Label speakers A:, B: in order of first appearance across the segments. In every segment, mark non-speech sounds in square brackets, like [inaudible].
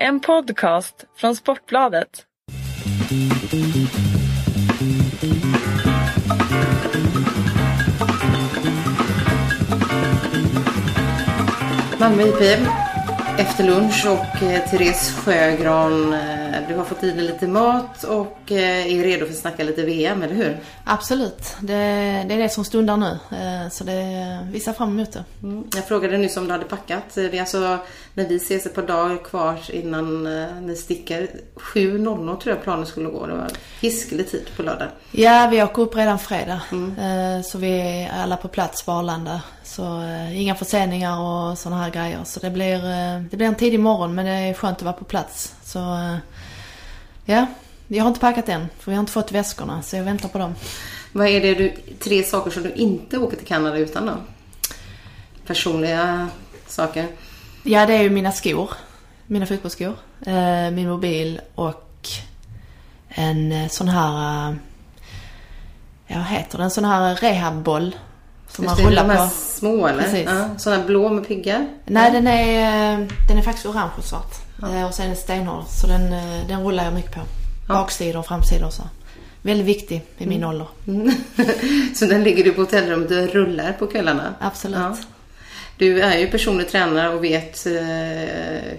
A: En podcast från Sportbladet.
B: Malmö IP efter lunch och eh, Therese Sjögran, eh, du har fått i dig lite mat och eh, är redo för att snacka lite VM, eller hur?
C: Absolut, det, det är det som stundar nu. Så det, vi ser fram emot det.
B: Mm. Jag frågade nyss om du hade packat. Det är alltså när vi ses ett par dagar kvar innan eh, ni sticker. 7.00 tror jag planen skulle gå. Det var hiskelig tid på lördag.
C: Ja, vi åker upp redan fredag. Eh, Så vi är alla på plats på Arlanda. Så eh, inga förseningar och sådana här grejer. Så det blir, det blir en tidig morgon men det är skönt att vara på plats. Så ja, jag har inte packat än för vi har inte fått väskorna så jag väntar på dem.
B: Vad är det du, tre saker som du inte åker till Kanada utan då? Personliga saker.
C: Ja, det är ju mina skor. Mina fotbollsskor. Eh, min mobil och en eh, sån här... eh, Ja, vad heter det? En sån här rehabboll. Som
B: Just
C: man
B: det,
C: rullar
B: de här
C: på.
B: små eller?
C: Precis.
B: Ja, sådana blå med piggar?
C: Nej, den är, den är faktiskt orange och svart. Eh, Och sen är den stenhård. Så den, den rullar jag mycket på. Baksidor och framsidor och så. Väldigt viktig i min ålder. [laughs]
B: Så den ligger du på hotellrummet och rullar på kvällarna?
C: Absolut.
B: Du är ju personlig tränare och vet eh,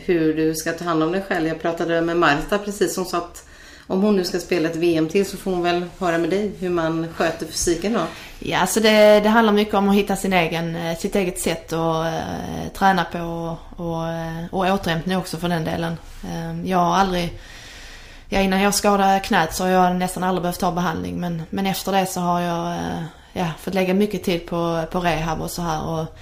B: hur du ska ta hand om dig själv. Jag pratade med Marta precis som sa att om hon nu ska spela ett VM till så får hon väl höra med dig hur man sköter fysiken då.
C: Ja, alltså det, det handlar mycket om att hitta sin egen, eh, sitt eget sätt att äh, träna på och, och, eh, och återhämtning också för den delen. Äh, jag har aldrig, ja, innan jag skadade knät så har jag nästan aldrig behövt ta behandling men, men efter det så har jag äh, ja, fått lägga mycket tid på, på rehab och så här och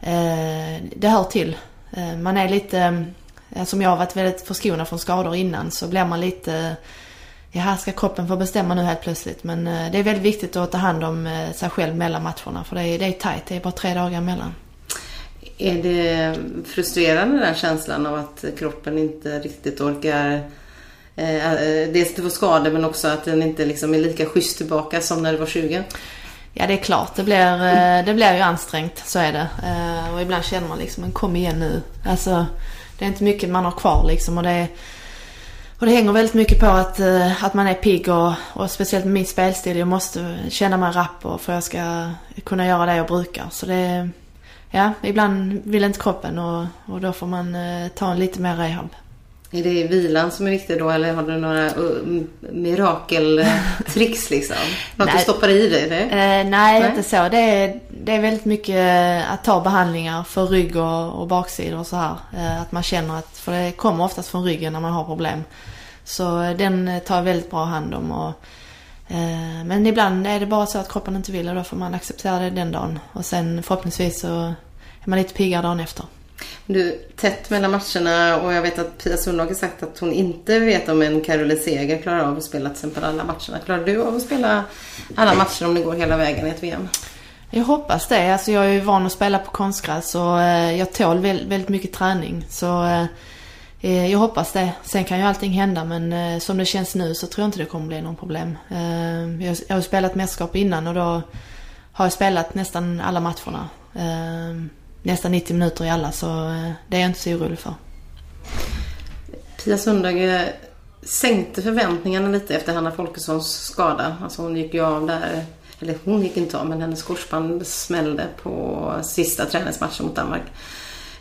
C: Eh, det hör till. Eh, man är lite, eh, som jag har varit väldigt förskonad från skador innan så blir man lite Ja, ska kroppen få bestämma nu helt plötsligt. Men det är väldigt viktigt att ta hand om sig själv mellan matcherna. För det är, det är tajt, det är bara tre dagar emellan.
B: Är det frustrerande den känslan av att kroppen inte riktigt orkar eh, dels att du får skador men också att den inte liksom är lika schysst tillbaka som när du var 20?
C: Ja, det är klart. Det blir, eh, det blir ju ansträngt, så är det. Eh, och ibland känner man liksom, men kom igen nu. Alltså, det är inte mycket man har kvar liksom. Och det, och det hänger väldigt mycket på att, eh, att man är pigg och, och speciellt med min spelstil. Jag måste känna mig rapp och för att jag ska kunna göra det jag brukar. Så det, ja, ibland vill inte kroppen och, och då får man ta en lite mer rehab.
B: Är det vilan som är viktig då eller har du några uh, mirakeltricks [laughs] liksom? Något du stoppar i dig? Det?
C: Eh, nej,
B: Nej.
C: inte så. Det är, det är väldigt mycket att ta behandlingar för rygg och, och baksidor och så här. Eh, att man känner att, för det kommer oftast från ryggen när man har problem. Så eh, den eh, tar jag väldigt bra hand om. Och, eh, men ibland är det bara så att kroppen inte vill och då får man acceptera det den dagen. Och sen förhoppningsvis så är man lite piggare dagen efter.
B: Du, tätt mellan matcherna och jag vet att Pia Sundhage har sagt att hon inte vet om en Caroline Seger klarar av att spela till exempel alla matcherna. Klarar du av att spela alla matcher om det går hela vägen i ett VM?
C: Jag hoppas det. Alltså jag är ju van att spela på konstgräs och eh, jag tål väldigt, mycket träning. Så eh, eh, jag hoppas det. Sen kan ju allting hända men som det känns nu så tror jag inte det kommer bli någon problem. Jag, jag har ju spelat mästerskap innan och då har jag spelat nästan alla matcherna. Nästan 90 minuter i alla så eh, det är jag inte så orolig för.
B: Pia Sundhage eh, sänkte förväntningarna lite efter Hanna Folkessons skada. Alltså hon gick ju av där, eller hon gick inte av men hennes korsband smällde på sista träningsmatchen mot Danmark.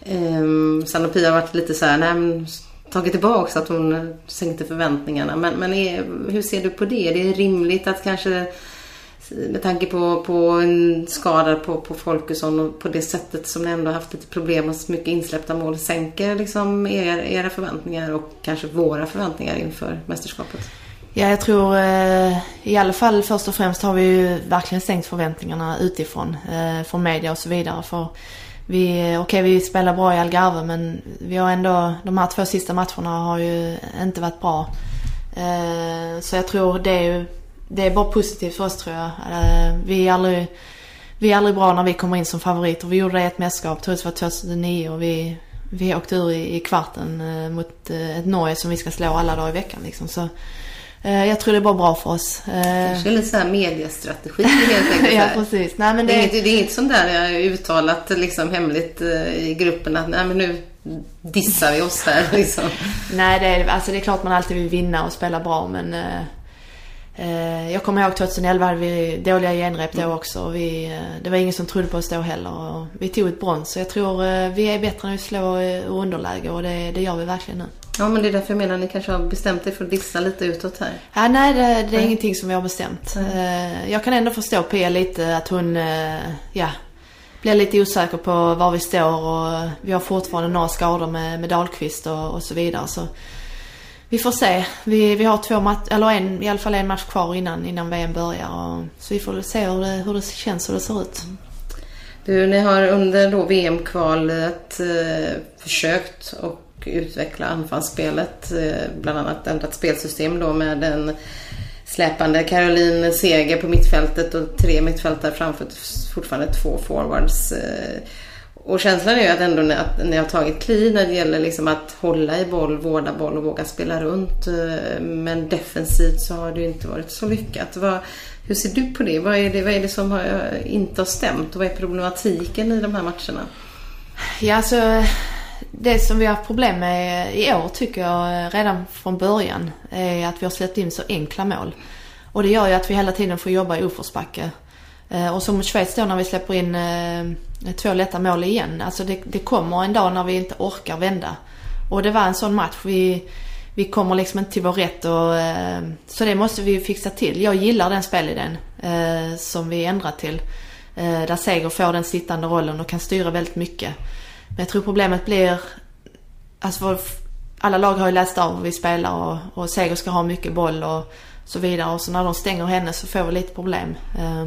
B: Ehm, sen har Pia varit lite så här, nej men tagit tillbaka att hon eh, sänkte förväntningarna. Men, men är, hur ser du på det? Är det rimligt att kanske med tanke på, på en skada på, på Folkesson och på det sättet som ni ändå haft lite problem med så mycket insläppta mål sänker liksom er, era förväntningar och kanske våra förväntningar inför mästerskapet?
C: Ja, jag tror eh, i alla fall först och främst har vi ju verkligen sänkt förväntningarna utifrån. Eh, från media och så vidare. För vi, okej vi spelar bra i Algarve men vi har ändå, de här två sista matcherna har ju inte varit bra. Eh, så jag tror det är ju, det är bara positivt för oss tror jag. Eh, vi är aldrig, vi är aldrig bra när vi kommer in som favoriter. Vi gjorde det i ett mästerskap, tror jag det var 2009 och vi, vi åkte ur i, i kvarten eh, mot eh, ett Norge som vi ska slå alla dagar i veckan liksom. Så jag tror det är bara bra för oss.
B: Kanske lite så här mediestrategi helt enkelt.
C: ja,
B: här.
C: precis. Nej, men
B: Det är,
C: det,
B: inget, det är inget sånt där jag har uttalat liksom hemligt i gruppen att nej men nu, dissar vi oss där [laughs] liksom.
C: Nej, det är, alltså det är klart man alltid vill vinna och spela bra men jag kommer ihåg 2011 hade vi dåliga genrep då också. Och vi, eh, det var ingen som trodde på oss då heller. Och vi tog ett brons. Så jag tror eh, vi är bättre när vi slår eh, underläge och det, det gör vi verkligen nu.
B: Ja, men det är därför jag menar ni kanske har bestämt er för att dissa lite utåt här.
C: Ja, nej, det, det är ingenting som vi har bestämt. Eh, jag kan ändå förstå Pia lite att hon, eh, ja, blir lite osäker på var vi står och vi har fortfarande några skador med, med Dahlqvist och, och så vidare. Så vi får se. Vi, vi har två match, eller en, i alla fall en match kvar innan, innan VM börjar. Och, så vi får se hur det, hur det känns, hur det ser ut.
B: Du, ni har under då VM-kvalet eh, försökt och utveckla anfallsspelet. Eh, bland annat ändrat spelsystem då med en släpande Caroline Seger på mittfältet och tre mittfältare framför fortfarande två forwards. Eh, och känslan är ju att ändå att ni har tagit kliv när det gäller liksom att hålla i boll, vårda boll och våga spela runt. Eh, men defensivt så har det ju inte varit så lyckat. Vad, hur ser du på det? Vad är det, vad är det som har, eh, inte har stämt och vad är problematiken i de här matcherna?
C: Ja, alltså det som vi har haft problem med eh, i år tycker jag redan från början är att vi har släppt in så enkla mål. Och det gör ju att vi hela tiden får jobba i uppförsbacke. Och som mot Schweiz då när vi släpper in eh, två lätta mål igen. Alltså det, det kommer en dag när vi inte orkar vända. Och det var en sån match. Vi, vi kommer liksom inte till vår rätt och eh, så det måste vi fixa till. Jag gillar den spelidén eh, som vi ändrat till. Eh, där Seger får den sittande rollen och kan styra väldigt mycket. Men jag tror problemet blir, alltså alla lag har ju läst av hur vi spelar och, och Seger ska ha mycket boll och så vidare. Och så när de stänger henne så får vi lite problem. Eh,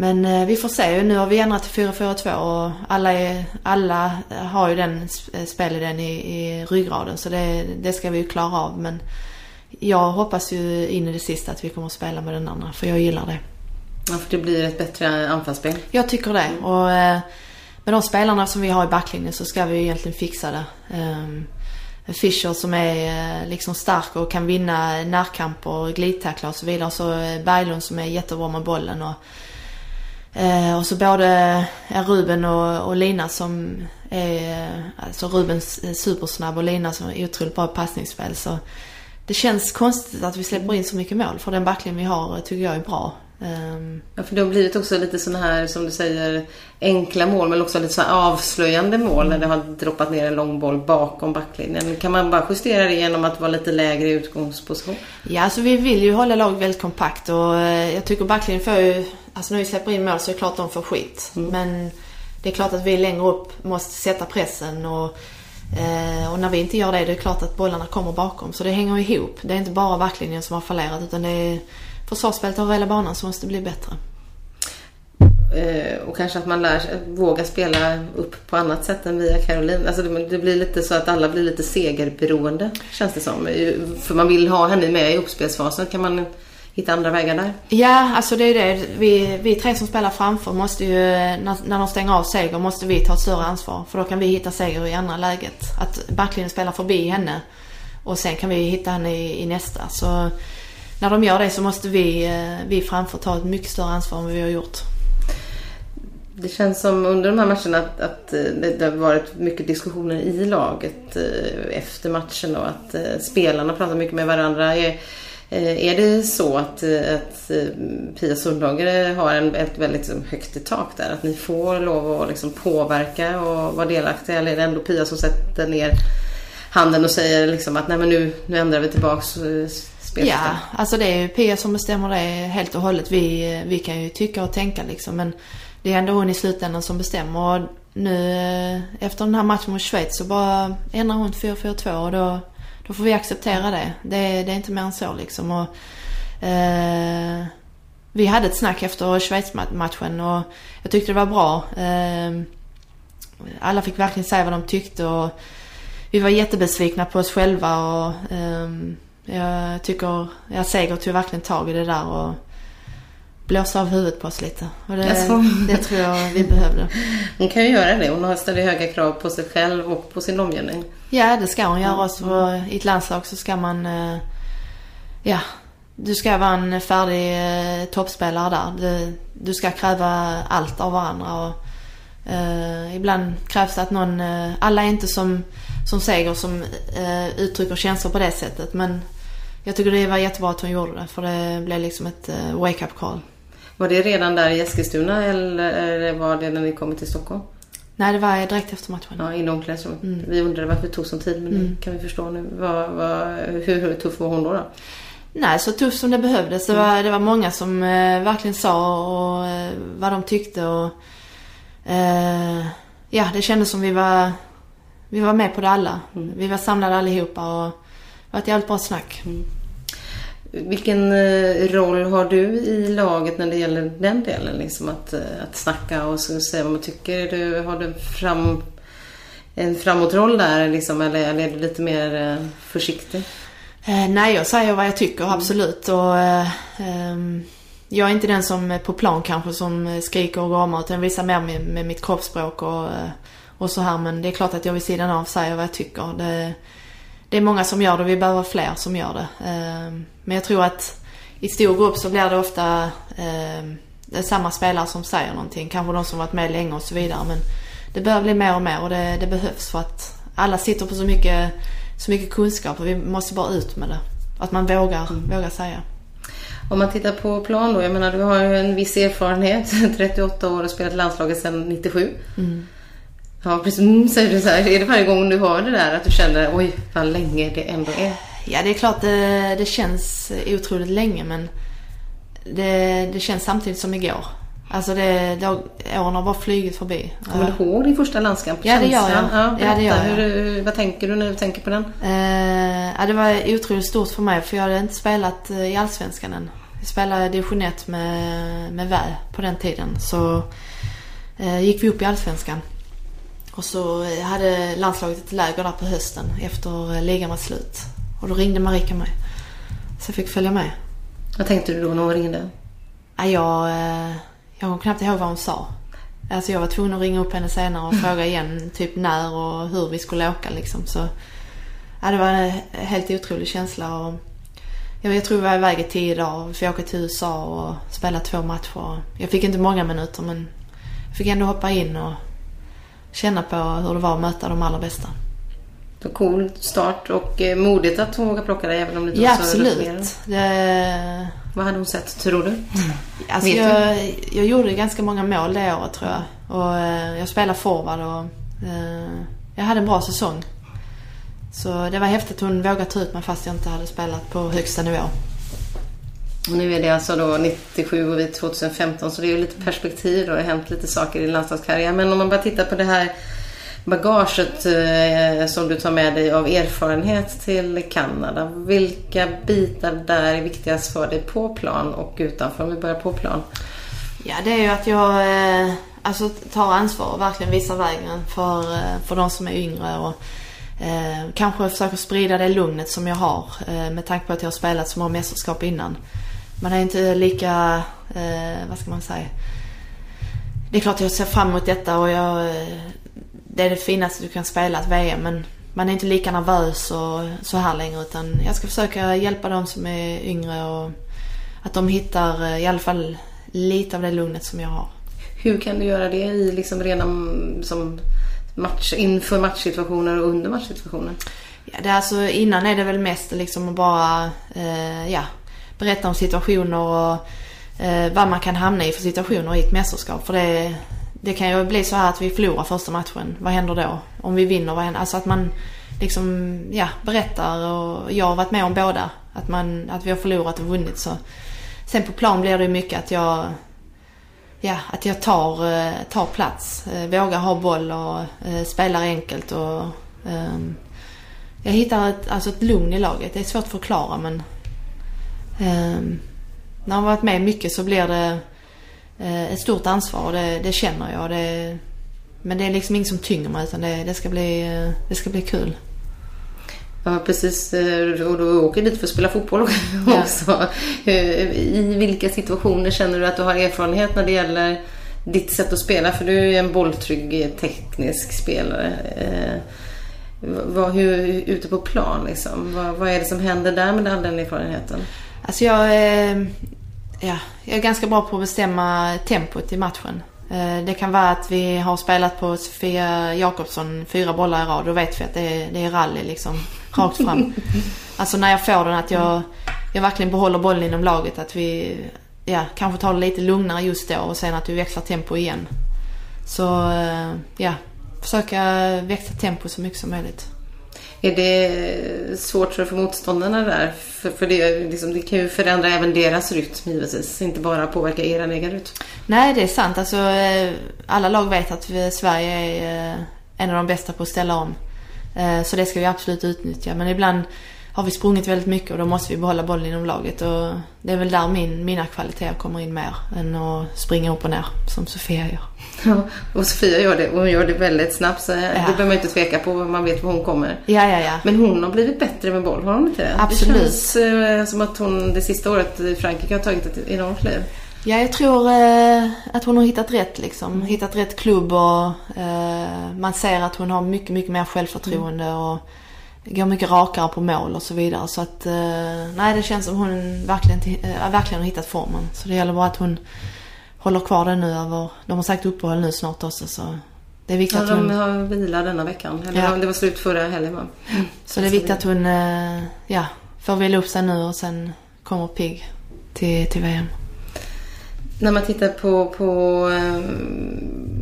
C: men uh, vi får se. Nu har vi ändrat till 4-4-2 och alla, är, alla har ju den spelidén i, i ryggraden. Så det, det ska vi ju klara av. Men jag hoppas ju in i det sista att vi kommer att spela med den andra. För jag gillar det.
B: Ja, för det blir ett bättre anfallsspel.
C: Jag tycker det. Och uh, med de spelarna som vi har i backlinjen så ska vi egentligen fixa det. Um, Fischer som är eh, liksom stark och kan vinna närkamper, glidtacklar och så vidare. Och så eh, Berglund som är jättebra med bollen. Och, eh, och så både Ruben och, och Lina som är, alltså Ruben supersnabb och Lina som är otroligt bra i passningsspel. Så det känns konstigt att vi släpper in så mycket mål för den backlinjen vi har tycker jag är bra.
B: Um... Ja, för det har blivit också lite sådana här, som du säger, enkla mål men också lite så avslöjande mål när det har droppat ner en lång boll bakom backlinjen. Kan man bara justera det genom att vara lite lägre i utgångsposition?
C: Ja, alltså vi vill ju hålla laget väldigt kompakt och eh, jag tycker backlinjen får ju, alltså när vi släpper in mål så är det klart de får skit. Mm. Men det är klart att vi längre upp måste sätta pressen och eh, och när vi inte gör det, det är klart att bollarna kommer bakom. Så det hänger ihop. Det är inte bara backlinjen som har fallerat utan det är försvarsspelet över hela banan som måste bli bättre.
B: Eh, och kanske att man lär sig, våga spela upp på annat sätt än via Caroline. Alltså det, blir lite så att alla blir lite segerberoende känns det som. För man vill ha henne med i uppspelsfasen. Kan man hitta andra vägar där?
C: Ja, alltså det är det. Vi, vi tre som spelar framför måste ju, när, när de stänger av seger, måste vi ta ett större ansvar. För då kan vi hitta seger i andra läget. Att backlinjen spelar förbi henne och sen kan vi hitta henne i, i nästa. Så när de gör det så måste vi, eh, vi framför ta ett mycket större ansvar än vad vi har gjort.
B: Det känns som under de här matcherna att, att eh, det har varit mycket diskussioner i laget eh, efter matchen och att spelarna pratar mycket med varandra. Är, är det så att, att Pia Sundhage har en, ett väldigt liksom, högt i tak där? Att ni får lov att liksom påverka och vara delaktiga? Eller är det ändå Pia som sätter ner handen och säger liksom att nej men nu, nu ändrar vi tillbaks
C: spelsystem? Ja, alltså det är Pia som bestämmer det helt och hållet. Vi, vi kan ju tycka och tänka liksom. Men det är ändå hon i slutändan som bestämmer. Och nu eh, efter den här matchen mot Schweiz så bara ändrar hon 4-4-2 och då, då får vi acceptera det. Det, det är inte mer än så liksom. Och, eh, vi hade ett snack efter Schweiz-matchen och jag tyckte det var bra. Eh, alla fick verkligen säga vad de tyckte och vi var jättebesvikna på oss själva och eh, jag tycker, jag Seger tog verkligen tag i det där och blåsa av huvudet på oss lite. Och det, det tror jag vi behövde.
B: Hon kan ju göra det. Hon har ställt höga krav på sig själv och på sin omgivning.
C: Ja, det ska hon göra. Så mm. I ett landslag så ska man... Eh, ja, du ska vara en färdig eh, toppspelare där. Du, du ska kräva allt av varandra. Och Eh, ibland krävs det att någon, eh, alla är inte som, som Seger som eh, uttrycker känslor på det sättet. Men jag tycker det var jättebra att hon gjorde det för det blev liksom ett wake-up call.
B: Var det redan där i Eskilstuna eller var det när ni kom till Stockholm?
C: Nej, det var direkt efter matchen.
B: Ja, i omklädningsrummet. Mm. Vi undrade varför det tog sån tid men mm. det kan vi förstå nu. Vad, vad, hur, hur tuff var hon då? då?
C: Nej, så tuff som det behövdes. Det var, det var många som eh, verkligen sa och, eh, vad de tyckte och eh, ja, det kändes som vi var, vi var med på det alla. Mm. Vi var samlade allihopa och det var ett jävligt bra snack. Mm.
B: Vilken eh, roll har du i laget när det gäller den delen? Liksom att, eh, att snacka och säga vad man tycker. Du, har du fram, en framåtroll där liksom, eller, eller är du lite mer försiktig?
C: Eh, nej, jag säger vad jag tycker, mm. absolut. Och, ehm, jag är inte den som på plan kanske som skriker och gamar utan visar mer med, med mitt kroppsspråk och, och så här. Men det är klart att jag vid sidan av säger vad jag tycker. Det, det är många som gör det och vi behöver fler som gör det. Eh, men jag tror att i stor grupp så blir det ofta eh, är samma spelare som säger någonting. Kanske de som varit med länge och så vidare. Men det börjar bli mer och mer och det, det behövs för att alla sitter på så mycket så mycket kunskap och vi måste bara ut med det. Att man vågar, mm. vågar säga.
B: Om man tittar på plan då, jag menar du har ju en viss erfarenhet, [laughs] 38 år och spelat landslaget sedan 97. Mm. Ja precis, mm, säger du så här, är det varje gång du hör det där att du känner oj vad länge det ändå är?
C: Ja det är klart det, det känns otroligt länge men det, det känns samtidigt som igår. Alltså det, det, åren har bara flugit förbi.
B: Kommer du ihåg din första landskamp?
C: Ja det gör jag. Ja, ja, det gör jag.
B: Hur, vad tänker du när du tänker på den?
C: Eh, ja, det var otroligt stort för mig för jag hade inte spelat eh, i Allsvenskan än. Jag spelade division 1 med, med Vä på den tiden. Så eh, gick vi upp i Allsvenskan. Och så eh, hade landslaget ett läger där på hösten efter eh, ligan var slut. Och då ringde Marika mig. Så jag fick följa med.
B: Vad tänkte du då när hon ringde?
C: Ja, jag... Eh, jag kommer knappt ihåg vad hon sa. Alltså jag var tvungen att ringa upp henne senare och fråga igen [laughs] typ när och hur vi skulle åka liksom. Så, ja, det var en helt otrolig känsla. Och jag, jag tror vi var iväg i tio dagar. Vi fick åka till USA och spela två matcher. Jag fick inte många minuter men jag fick ändå hoppa in och känna på hur det var att möta de allra bästa.
B: Cool start och eh, modigt att hon vågade plocka dig även om det inte
C: ja,
B: var så
C: absolut. Det...
B: Vad hade hon sett tror du?
C: Alltså jag, jag gjorde ganska många mål det året tror jag. Och eh, jag spelade forward och eh, jag hade en bra säsong. Så det var häftigt att hon vågade ta ut mig fast jag inte hade spelat på högsta nivå.
B: Och nu är det alltså då 97 och vi 2015 så det är ju lite perspektiv och Det har hänt lite saker i landslagskarriären. Men om man bara tittar på det här bagaget eh, som du tar med dig av erfarenhet till Kanada. Vilka bitar där är viktigast för dig på plan och utanför? Om vi börjar på plan.
C: Ja, det är ju att jag eh, alltså, tar ansvar och verkligen visar vägen för, eh, för de som är yngre. Och, eh, kanske försöker sprida det lugnet som jag har eh, med tanke på att jag har spelat så många mästerskap innan. Man är inte lika, eh, vad ska man säga, det är klart jag ser fram emot detta och jag det är det finaste du kan spela ett VM men man är inte lika nervös och så här längre utan jag ska försöka hjälpa de som är yngre och att de hittar eh, i alla fall lite av det lugnet som jag har.
B: Hur kan du göra det i liksom rena som match, inför matchsituationer och under matchsituationer?
C: Ja, det är alltså, innan är det väl mest liksom att bara eh, ja, berätta om situationer och eh, vad man kan hamna i för situationer i ett mästerskap. För det, det kan ju bli så här att vi förlorar första matchen. Vad händer då? Om vi vinner, vad händer? Alltså att man liksom, ja, berättar och jag har varit med om båda. Att, man, att vi har förlorat och vunnit så. Sen på plan blir det ju mycket att jag, ja, att jag tar, eh, tar plats. Eh, vågar ha boll och eh, spelar enkelt och um, jag hittar ett, alltså ett lugn i laget. Det är svårt att förklara men när man varit med mycket så blir det Eh, ett stort ansvar och det, det känner jag. Det, men det är liksom inget som tynger mig utan det, det, ska, bli, eh, det ska bli kul.
B: Ja precis, eh, och du åker dit för att spela fotboll [laughs] också. Ja. I vilka situationer känner du att du har erfarenhet när det gäller ditt sätt att spela? För du är en bolltrygg teknisk spelare. Vad, hur, ute på plan liksom, vad, vad, är det som händer där med all den erfarenheten?
C: Alltså jag, ja, jag är ganska bra på att bestämma tempot i matchen. Eh, det kan vara att vi har spelat på Sofia Jakobsson fyra bollar i rad. Då vet vi att det är, det är rally liksom. Rakt fram. [laughs] alltså när jag får den att jag, jag verkligen behåller bollen inom laget. Att vi ja, kanske tar det lite lugnare just då och sen att vi växlar tempo igen. Så eh, ja, försöka växla tempo så mycket som möjligt.
B: Är det svårt för motståndarna där? För, för det, liksom, det kan ju förändra även deras rytm givetvis. Inte bara påverka er egen rytm.
C: Nej, det är sant. Alltså, eh, alla lag vet att vi, Sverige är eh, en av de bästa på att ställa om. Eh, så det ska vi absolut utnyttja. Men ibland har vi sprungit väldigt mycket och då måste vi behålla bollen inom laget. Och det är väl där min, mina kvaliteter kommer in mer än att springa upp och ner som Sofia gör.
B: Ja, och Sofia gör det hon gör det väldigt snabbt så ja. det behöver man inte tveka på. Man vet var hon kommer.
C: Ja, ja, ja.
B: Men hon har blivit bättre med boll, har hon inte det?
C: Absolut.
B: Det känns eh, som att hon det sista året i Frankrike har tagit ett enormt kliv.
C: Ja, jag tror eh, att hon har hittat rätt liksom. Hittat rätt klubb och eh, man ser att hon har mycket, mycket mer självförtroende mm. och går mycket rakare på mål och så vidare. Så att, eh, nej det känns som hon verkligen, äh, verkligen har hittat formen. Så det gäller bara att hon håller kvar den nu över, de har sagt uppehåll nu snart också så det är viktigt
B: ja,
C: att hon...
B: de har vila denna veckan. Eller ja. det var slut förra helgen va?
C: Mm. Så det är viktigt att hon, äh, ja, får vila upp sig nu och sen kommer pigg till, till VM.
B: När man tittar på, på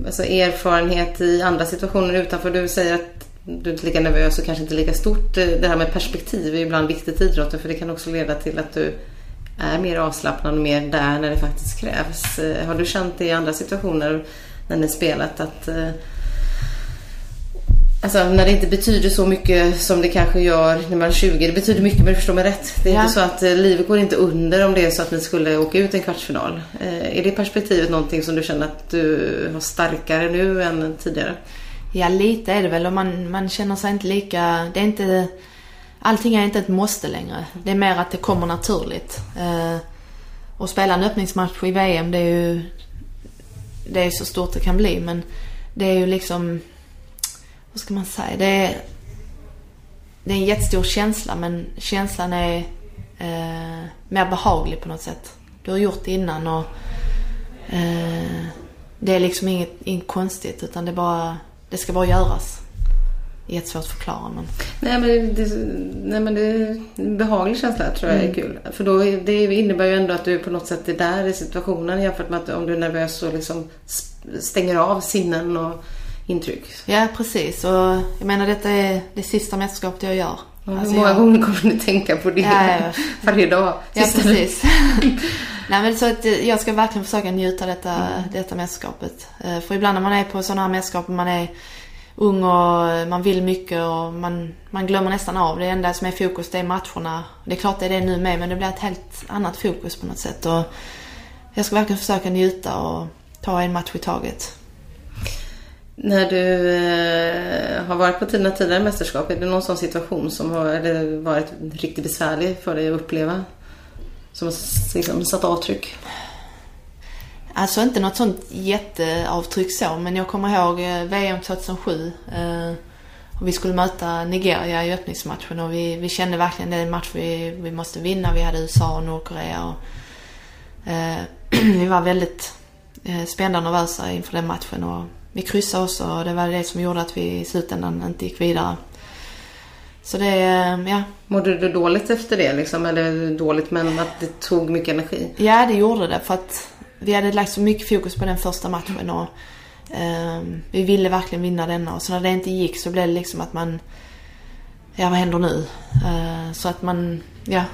B: alltså erfarenhet i andra situationer utanför. Du säger att du är inte lika nervös och kanske inte lika stort. Eh, det här med perspektiv är ibland viktigt i idrotten för det kan också leda till att du är mer avslappnad och mer där när det faktiskt krävs. Eh, har du känt det i andra situationer när ni spelat att eh, Alltså när det inte betyder så mycket som det kanske gör när man är 20. Det betyder mycket men du förstår mig rätt. Det är ja. inte så att livet går inte under om det är så att ni skulle åka ut en kvartsfinal. Är det perspektivet någonting som du känner att du har starkare nu än tidigare?
C: Ja, lite är det väl och man, man känner sig inte lika... Det är inte... Allting är inte ett måste längre. Det är mer att det kommer naturligt. Eh, och spela en öppningsmatch i VM, det är ju... Det är så stort det kan bli, men det är ju liksom... Vad ska man säga? Det är... Det är en jättestor känsla, men känslan är eh, mer behaglig på något sätt. Du har gjort det innan och... Eh, det är liksom inget, inget konstigt, utan det är bara det ska bara göras. Jättesvårt att förklara men...
B: Nej men det, nej, men det är en behaglig känsla tror jag är mm. kul. För då, det innebär ju ändå att du på något sätt är där i situationen jämfört med att om du är nervös och liksom stänger av sinnen och intryck.
C: Ja precis och jag menar detta är det sista mästerskapet jag gör.
B: Hur alltså, många jag... gånger kommer du tänka på det ja, ja. [laughs] varje dag?
C: Ja precis. [laughs] Nej men så att eh, jag ska verkligen försöka njuta detta, mm. detta mästerskapet. Eh, för ibland när man är på sådana här mästerskap, man är ung och eh, man vill mycket och man, man glömmer nästan av. Det enda som är fokus det är matcherna. Det är klart det är det nu med men det blir ett helt annat fokus på något sätt. Och jag ska verkligen försöka njuta och ta en match i taget.
B: När du eh, har varit på dina tidigare mästerskap, är det någon sån situation som har varit riktigt besvärlig för dig att uppleva? Som har liksom satt avtryck?
C: Alltså inte något sånt jätteavtryck så, men jag kommer ihåg eh, VM 2007. Eh, och vi skulle möta Nigeria i öppningsmatchen och vi, vi kände verkligen det är en match vi, vi måste vinna. Vi hade USA och Nordkorea och eh, [clears throat] vi var väldigt eh, spända och nervösa inför den matchen och vi kryssade också och det var det som gjorde att vi i slutändan inte gick vidare. Så det, ja.
B: Mådde du dåligt efter det liksom? Eller dåligt men att det tog mycket energi?
C: Ja, det gjorde det. För att vi hade lagt så mycket fokus på den första matchen och eh, vi ville verkligen vinna denna. Och så när det inte gick så blev det liksom att man, ja vad händer nu? Eh, så att man, ja.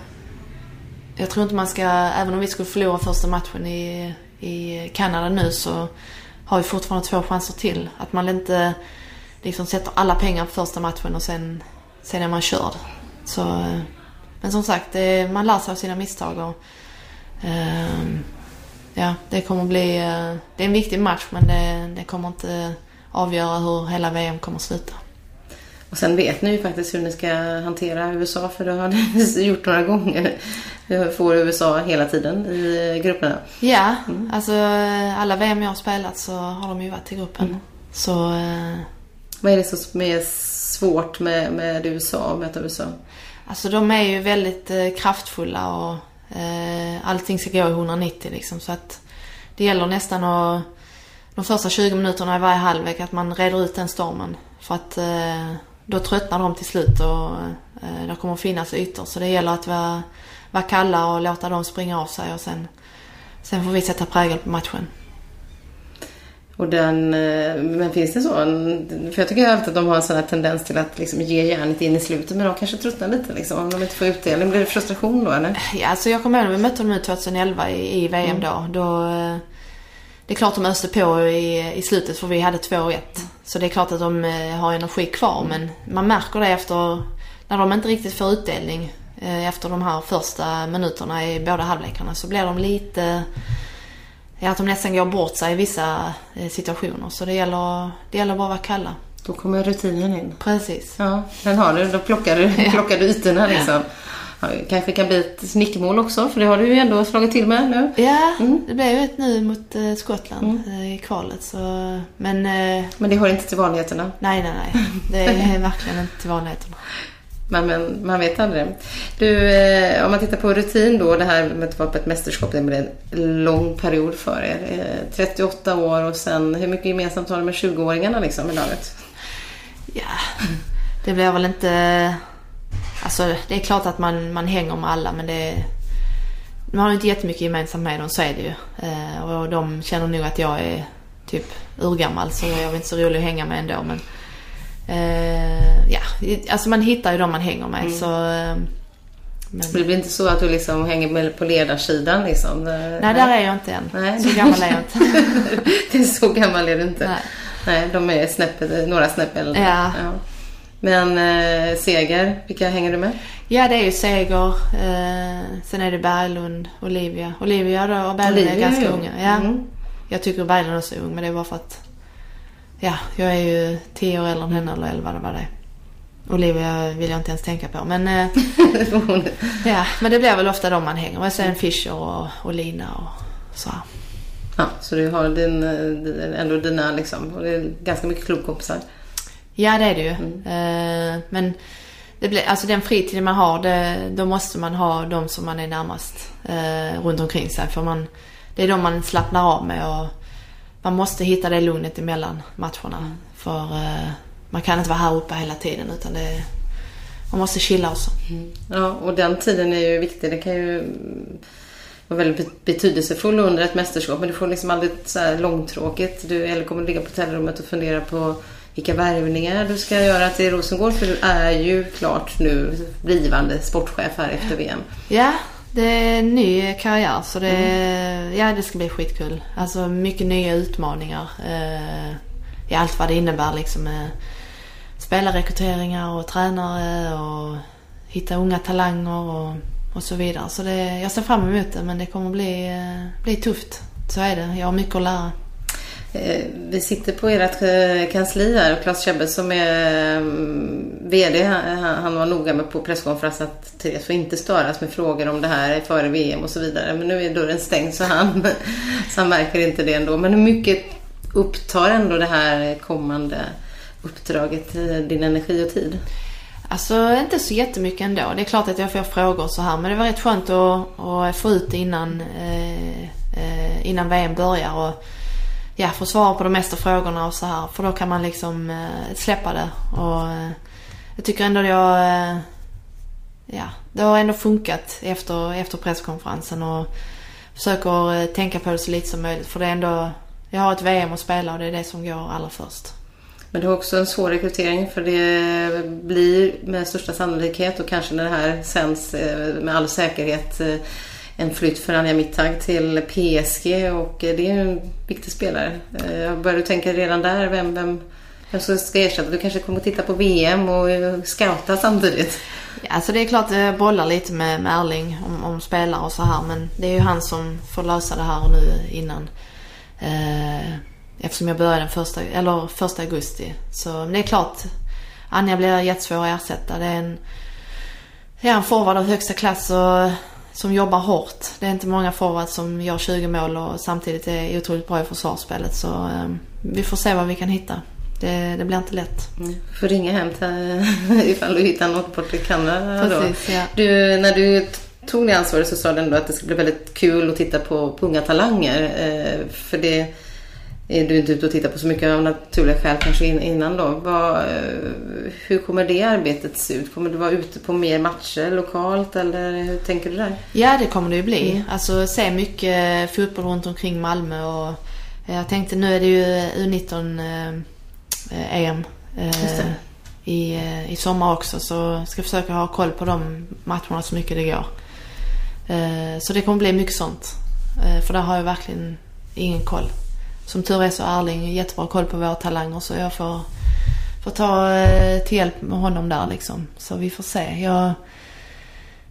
C: Jag tror inte man ska, även om vi skulle förlora första matchen i, i Kanada nu så har vi fortfarande två chanser till. Att man inte liksom sätter alla pengar på första matchen och sen sen är man körd. Så, eh, men som sagt, det, man lär sig av sina misstag och eh, ja, det kommer bli, eh, det är en viktig match men det, det kommer inte avgöra hur hela VM kommer att sluta.
B: Och sen vet ni ju faktiskt hur ni ska hantera USA för det har ni [laughs] gjort några gånger. Vi får USA hela tiden i grupperna.
C: Ja, mm. alltså alla VM jag har spelat så har de ju varit i gruppen. Mm. Så... Eh...
B: Vad är det som är svårt med, med USA, att möta USA?
C: Alltså de är ju väldigt eh, kraftfulla och eh, allting ska gå i 190 liksom. Så att det gäller nästan att de första 20 minuterna i varje halvlek att man reder ut den stormen. För att eh, då tröttnar de till slut och eh, det kommer finnas ytor. Så det gäller att vara, vara kalla och låta dem springa av sig och sen, sen får vi sätta prägel på matchen.
B: Och den, eh, men finns det så? För jag tycker alltid att de har en sån här tendens till att liksom ge järnet in i slutet. Men de kanske tröttnar lite liksom. Om de inte får utdelning. Blir det frustration då eller?
C: Ja, alltså jag kommer ihåg när vi mötte dem nu 2011 i, i VM då. då eh, det är klart de öste på i, i slutet för vi hade 2-1. Så det är klart att de eh, har energi kvar men man märker det efter när de inte riktigt får utdelning efter de här första minuterna i båda halvlekarna så blir de lite ja, att de nästan går bort sig i vissa eh, situationer. Så det gäller, det gäller bara att vara kalla.
B: Då kommer rutinen in.
C: Precis.
B: Ja, den har du. Då plockar du, [laughs] plockar du ytorna liksom. Ja, kanske kan bli ett snickmål också, för det har du ju ändå slagit till med nu.
C: Ja, mm. det blev ju ett nu mot eh, Skottland mm. Eh, i kvalet. Så, men,
B: men det hör inte till vanligheterna?
C: Nej, nej, nej. Det är [laughs] verkligen inte till vanligheterna.
B: Men, men man vet aldrig. Du, eh, om man tittar på rutin då, det här med att vara på ett mästerskap, det blir en lång period för er. Eh, 38 år och sen, hur mycket gemensamt har du med 20-åringarna liksom i laget?
C: Ja, det blir väl inte... Alltså det är klart att man, man hänger med alla men det... Man har inte jättemycket gemensamt med dem, så är det ju. Eh, och de känner nog att jag är typ urgammal så jag är inte så rolig att hänga med ändå men... Uh, ja, alltså man hittar ju de man hänger med. Mm. Så, uh,
B: men... Det blir inte så att du liksom hänger med på ledarsidan liksom?
C: Nej, Nej, där är jag inte än. Nej. Så gammal är jag inte. [laughs]
B: det är så gammal är du inte. Nej, Nej de är snäpp, några snäpp äldre.
C: Ja. ja.
B: Men eh, Seger, vilka hänger du med?
C: Ja, det är ju Seger. Eh, sen är det Berglund, Olivia. Olivia då, och Berglund Olivia är ganska unga. Ja. Mm. Jag tycker Berglund också är ung, men det är bara för att ja, jag är ju tio år äldre än henne eller elva, det var det. Olivia vill jag inte ens tänka på. Men, eh, [laughs] ja, men det blir väl ofta de man hänger med. Sen Fischer och, och Lina och så.
B: Ja, så du har din, eh, ändå dina liksom, och det är ganska mycket klubbkompisar?
C: Ja, det är det ju. Mm. Eh, men det blir, alltså den fritiden man har, det, då måste man ha de som man är närmast eh, runt omkring sig. För man, det är de man slappnar av med och man måste hitta det lugnet emellan matcherna. Mm. För eh, man kan inte vara här uppe hela tiden utan det, man måste chilla också.
B: Mm. Ja, och den tiden är ju viktig. Det kan ju vara väldigt betydelsefull under ett mästerskap. Men du får liksom aldrig så här långtråkigt. Du eller kommer ligga på hotellrummet och fundera på vilka värvningar du ska göra till Rosengård. För du är ju klart nu blivande sportchef här efter VM.
C: Ja, det är en ny karriär så det, mm. ja, det ska bli skitkul. Alltså mycket nya utmaningar eh, i allt vad det innebär liksom. Eh, spelarrekryteringar och tränare och hitta unga talanger och, och så vidare. Så det, jag ser fram emot det men det kommer bli, eh, bli tufft. Så är det. Jag har mycket att lära.
B: Eh, vi sitter på ert eh, kansli här och Claes Kebbe som är mm, VD, han var noga med på presskonferensen att Therese får inte störas med frågor om det här före VM och så vidare. Men nu är dörren stängd så han, [laughs] så han märker inte det ändå. Men hur mycket upptar ändå det här kommande uppdraget eh, din energi och tid?
C: Alltså inte så jättemycket ändå. Det är klart att jag får frågor så här men det var rätt skönt att, att få ut det innan, eh, innan VM börjar. Och, ja, få svar på de mesta frågorna och så här. För då kan man liksom eh, släppa det. Och eh, jag tycker ändå jag... Eh, ja, det har ändå funkat efter, efter presskonferensen och försöker eh, tänka på det så lite som möjligt. För det är ändå... Jag har ett VM att spela och det är det som går allra först.
B: Men det är också en svår rekrytering för det blir med största sannolikhet och kanske när det här sänds eh, med all säkerhet eh, en flytt för Anja Mittag till PSG och eh, det är en viktig spelare. Eh, börjar du tänka redan där vem, vem, vem som ska ersätta? Du kanske kommer att titta på VM och eh, scouta samtidigt?
C: Ja, alltså det är klart jag bollar lite med, med Erling om, om spelare och så här men det är ju han som får lösa det här nu innan. Eh, eftersom jag börjar den första, eller första augusti. Så det är klart, Anja blir jättesvår att ersätta. Det är en, ja, en forward av högsta klass och som jobbar hårt. Det är inte många forwards som gör 20 mål och samtidigt är otroligt bra i försvarsspelet. Så eh, vi får se vad vi kan hitta. Det, det blir inte lätt.
B: Mm. Du får ringa hem till, [laughs] ifall du hittar något bort i Kanada.
C: Precis, ja.
B: du, när du tog det ansvaret så sa du ändå att det skulle bli väldigt kul att titta på, på unga talanger. Eh, för det är du inte ute och tittar på så mycket av naturliga skäl kanske innan då. Vad, eh, hur kommer det arbetet se ut? Kommer du vara ute på mer matcher lokalt eller hur tänker du där?
C: Ja, det kommer det ju bli. Mm. Alltså se mycket fotboll runt omkring Malmö och jag tänkte nu är det ju U19 eh, EM eh, i, eh, i sommar också så ska jag försöka ha koll på de matcherna så mycket det går. Eh, så det kommer bli mycket sånt. Eh, för där har jag verkligen ingen koll. Som tur är så har Erling jättebra koll på våra talanger så jag får, får ta eh, till hjälp med honom där liksom. Så vi får se. Jag,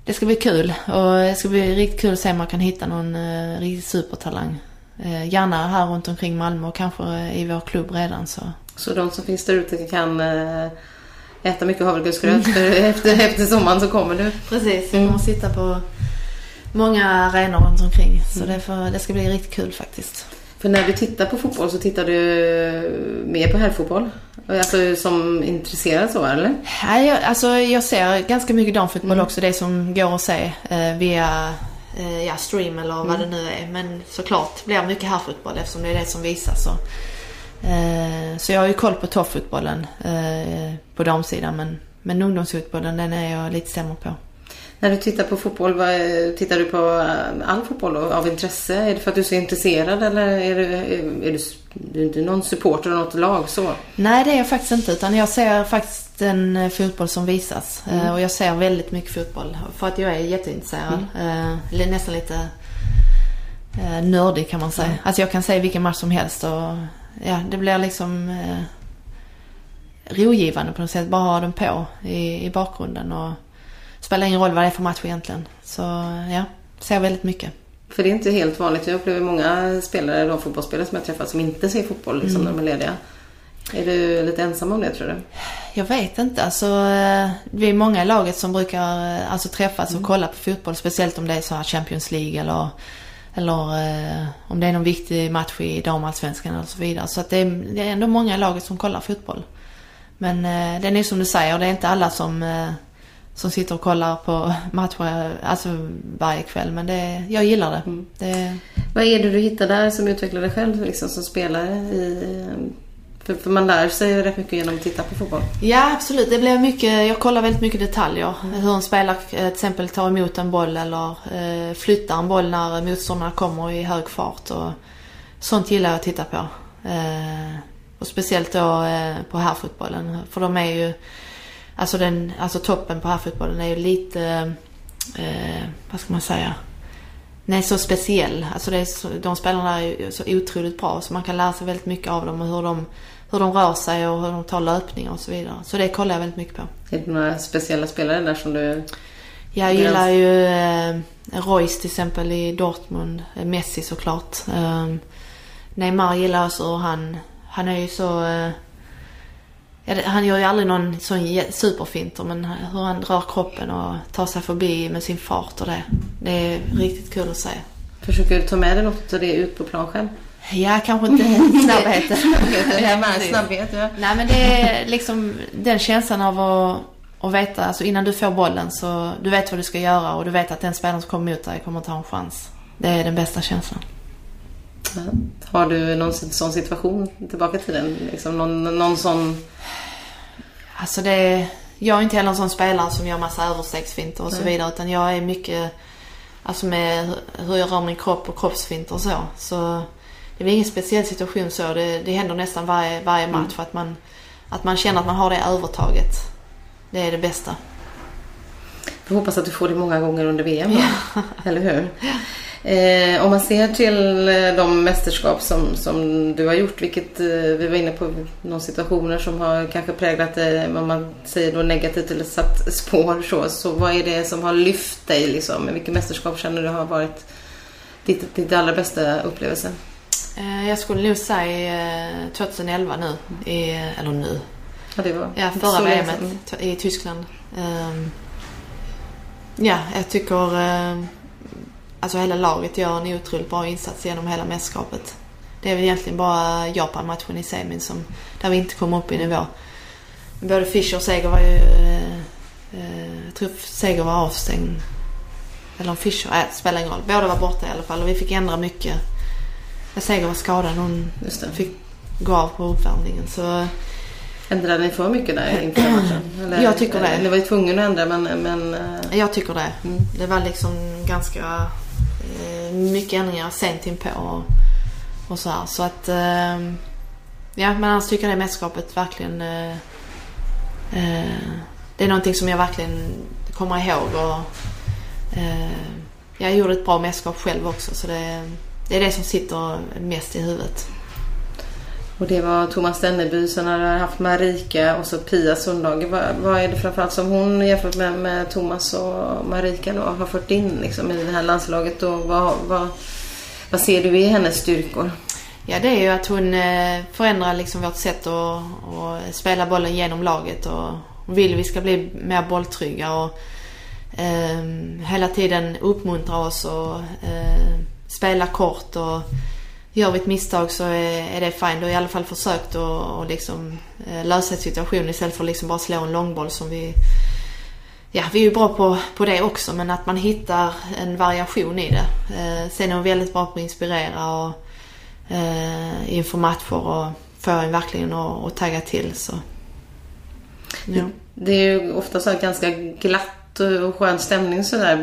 C: det ska bli kul och det ska bli riktigt kul att se om man kan hitta någon uh, riktig supertalang. Uh, gärna här runt omkring Malmö och kanske i vår klubb redan så.
B: Så de som finns där ute kan äta mycket havregrynsgröt efter, efter sommaren så kommer du?
C: Precis, jag kommer sitta på många arenor runt omkring. Så mm. det, får, det ska bli riktigt kul faktiskt.
B: För när du tittar på fotboll så tittar du mer på herrfotboll? Alltså som intresserad så eller?
C: Ja, jag, alltså jag ser ganska mycket damfotboll mm. också. Det som går att se eh, via eh, ja, stream eller vad mm. det nu är. Men såklart blir det mycket herrfotboll eftersom det är det som visas. Så, eh, så jag har ju koll på toppfotbollen eh, på damsidan. Men, men ungdomsfotbollen den är jag lite sämre på.
B: När du tittar på fotboll, vad, tittar du på eh, all fotboll av intresse? Är det för att du är så intresserad eller är du, är du, är du någon supporter av något lag så?
C: Nej, det är jag faktiskt inte. Utan jag ser faktiskt den eh, fotboll som visas. Mm. Uh, och jag ser väldigt mycket fotboll. För att jag är jätteintresserad. Mm. Nästan lite nördig kan man säga. Mm. Alltså jag kan se vilken match som helst och ja, det blir liksom rogivande på något sätt. Bara ha den på i, i bakgrunden. Och, spelar ingen roll vad det är för match egentligen. Så ja, ser väldigt mycket.
B: För det är inte helt vanligt. Jag upplever många spelare, de fotbollsspelare som jag träffat som inte ser fotboll liksom, mm. när de är lediga. Är du lite ensam om det tror du?
C: Jag vet inte. Alltså, eh, vi är många i laget som brukar eh, alltså, träffas och mm. kolla på fotboll. Speciellt om det är så här Champions League eller, eller eh, om det är någon viktig match i damallsvenskan och så vidare. Så att det, är, det är ändå många i laget som kollar fotboll. Men eh, det är nog som du säger, det är inte alla som eh, som sitter och kollar på matcher alltså varje kväll. Men det, jag gillar det. Mm. det.
B: Vad är det du hittar där som utvecklar dig själv liksom, som spelare? I, för, för, man lär sig rätt mycket genom att titta på fotboll.
C: Ja absolut. Det blir mycket, jag kollar väldigt mycket detaljer. Mm. Hur en spelare till exempel tar emot en boll eller eh, flyttar en boll när motståndarna kommer i hög fart. Och sånt gillar jag att titta på. Eh, och speciellt då eh, på herrfotbollen. För de är ju Alltså, den, alltså toppen på herrfotbollen är ju lite, eh, vad ska man säga, den är så speciell. Alltså det är så, de spelarna är ju så otroligt bra så man kan lära sig väldigt mycket av dem och hur de, hur de rör sig och hur de tar löpningar och så vidare. Så det kollar jag väldigt mycket på.
B: Är det några speciella spelare där som du...
C: Jag gillar ju eh, Royce till exempel i Dortmund. Eh, Messi såklart. Eh, Neymar gillar jag så han, han är ju så... Eh, han gör ju aldrig någon sån superfinter men hur han drar kroppen och tar sig förbi med sin fart och det. Det är riktigt kul att se.
B: Försöker du ta med dig något av det ut på plan själv?
C: Ja, kanske inte [laughs] snabbheten.
B: ja, med snabbhet, ja.
C: Nej, men det är liksom den känslan av att, att veta, alltså innan du får bollen så du vet vad du ska göra och du vet att den spelaren som kommer mot dig kommer att ta en chans. Det är den bästa känslan.
B: Har du någon sån situation tillbaka till den? Liksom någon, någon sån...
C: Alltså det... Jag är inte heller en sån spelare som gör massa överstegsfinter och Nej. så vidare. Utan jag är mycket... Alltså med hur jag rör min kropp och kroppsfinter och så. Så det är ingen speciell situation så. Det, det händer nästan varje, varje match. Mm. För att man, att man känner att man har det övertaget. Det är det bästa.
B: Jag hoppas att du får det många gånger under VM. Ja. Eller hur? [laughs] Eh, om man ser till eh, de mästerskap som, som du har gjort, vilket eh, vi var inne på, några situationer som har kanske präglat dig, om man säger då negativt eller satt spår så, så vad är det som har lyft dig liksom? Vilket mästerskap känner du har varit ditt, ditt allra bästa upplevelse?
C: Eh, jag skulle nog säga 2011 nu, i, eller nu.
B: Ja, det var
C: ja, förra VM i Tyskland. Ehm, ja, jag tycker alltså hela laget gör en otroligt bra insats genom hela mästerskapet. Det är väl egentligen bara Japan-matchen i semin som, där vi inte kom upp i nivå. Både Fischer och Seger var ju... Eh, eh, jag tror Seger var avstängd. Eller om Fischer, nej det spelar ingen roll. Båda var borta i alla fall och vi fick ändra mycket. Seger var skadad. Hon fick gå av på uppvärmningen. Så
B: Ändrade ni för mycket där inför matchen? [clears throat] Eller,
C: Jag tycker det.
B: Ni var ju tvungna att ändra men... men eh,
C: jag tycker det.
B: Mm.
C: Det var liksom ganska eh, Eh, mycket ändringar sent inpå och, och så här. Så att... Eh, ja, men annars tycker jag det mästerskapet verkligen... Eh, eh, det är någonting som jag verkligen kommer ihåg och... Eh, jag gjorde ett bra mästerskap själv också så det, det är det som sitter mest i huvudet
B: och det var Thomas Denneby, sen har du haft Marika och så Pia Sundhage. Vad, vad är det framförallt som hon jämfört med, med Thomas och Marika då har fört in liksom, i det här landslaget? Och vad, vad, vad ser du i hennes styrkor?
C: Ja, det är ju att hon eh, förändrar liksom vårt sätt att, att spela bollen genom laget och hon vill vi ska bli mer bolltrygga och eh, hela tiden uppmuntra oss och eh, spela kort och gör vi ett misstag så är, är det fine. Då har i alla fall försökt att liksom, eh, lösa situationen istället för att liksom bara slå en långboll som vi Ja, vi är ju bra på, på det också men att man hittar en variation i det. Eh, sen är hon väldigt bra på att inspirera och eh, inför matcher och få en verkligen att, tagga till. Så. Ja.
B: Det är ju ofta så ganska glatt och skön stämning sådär.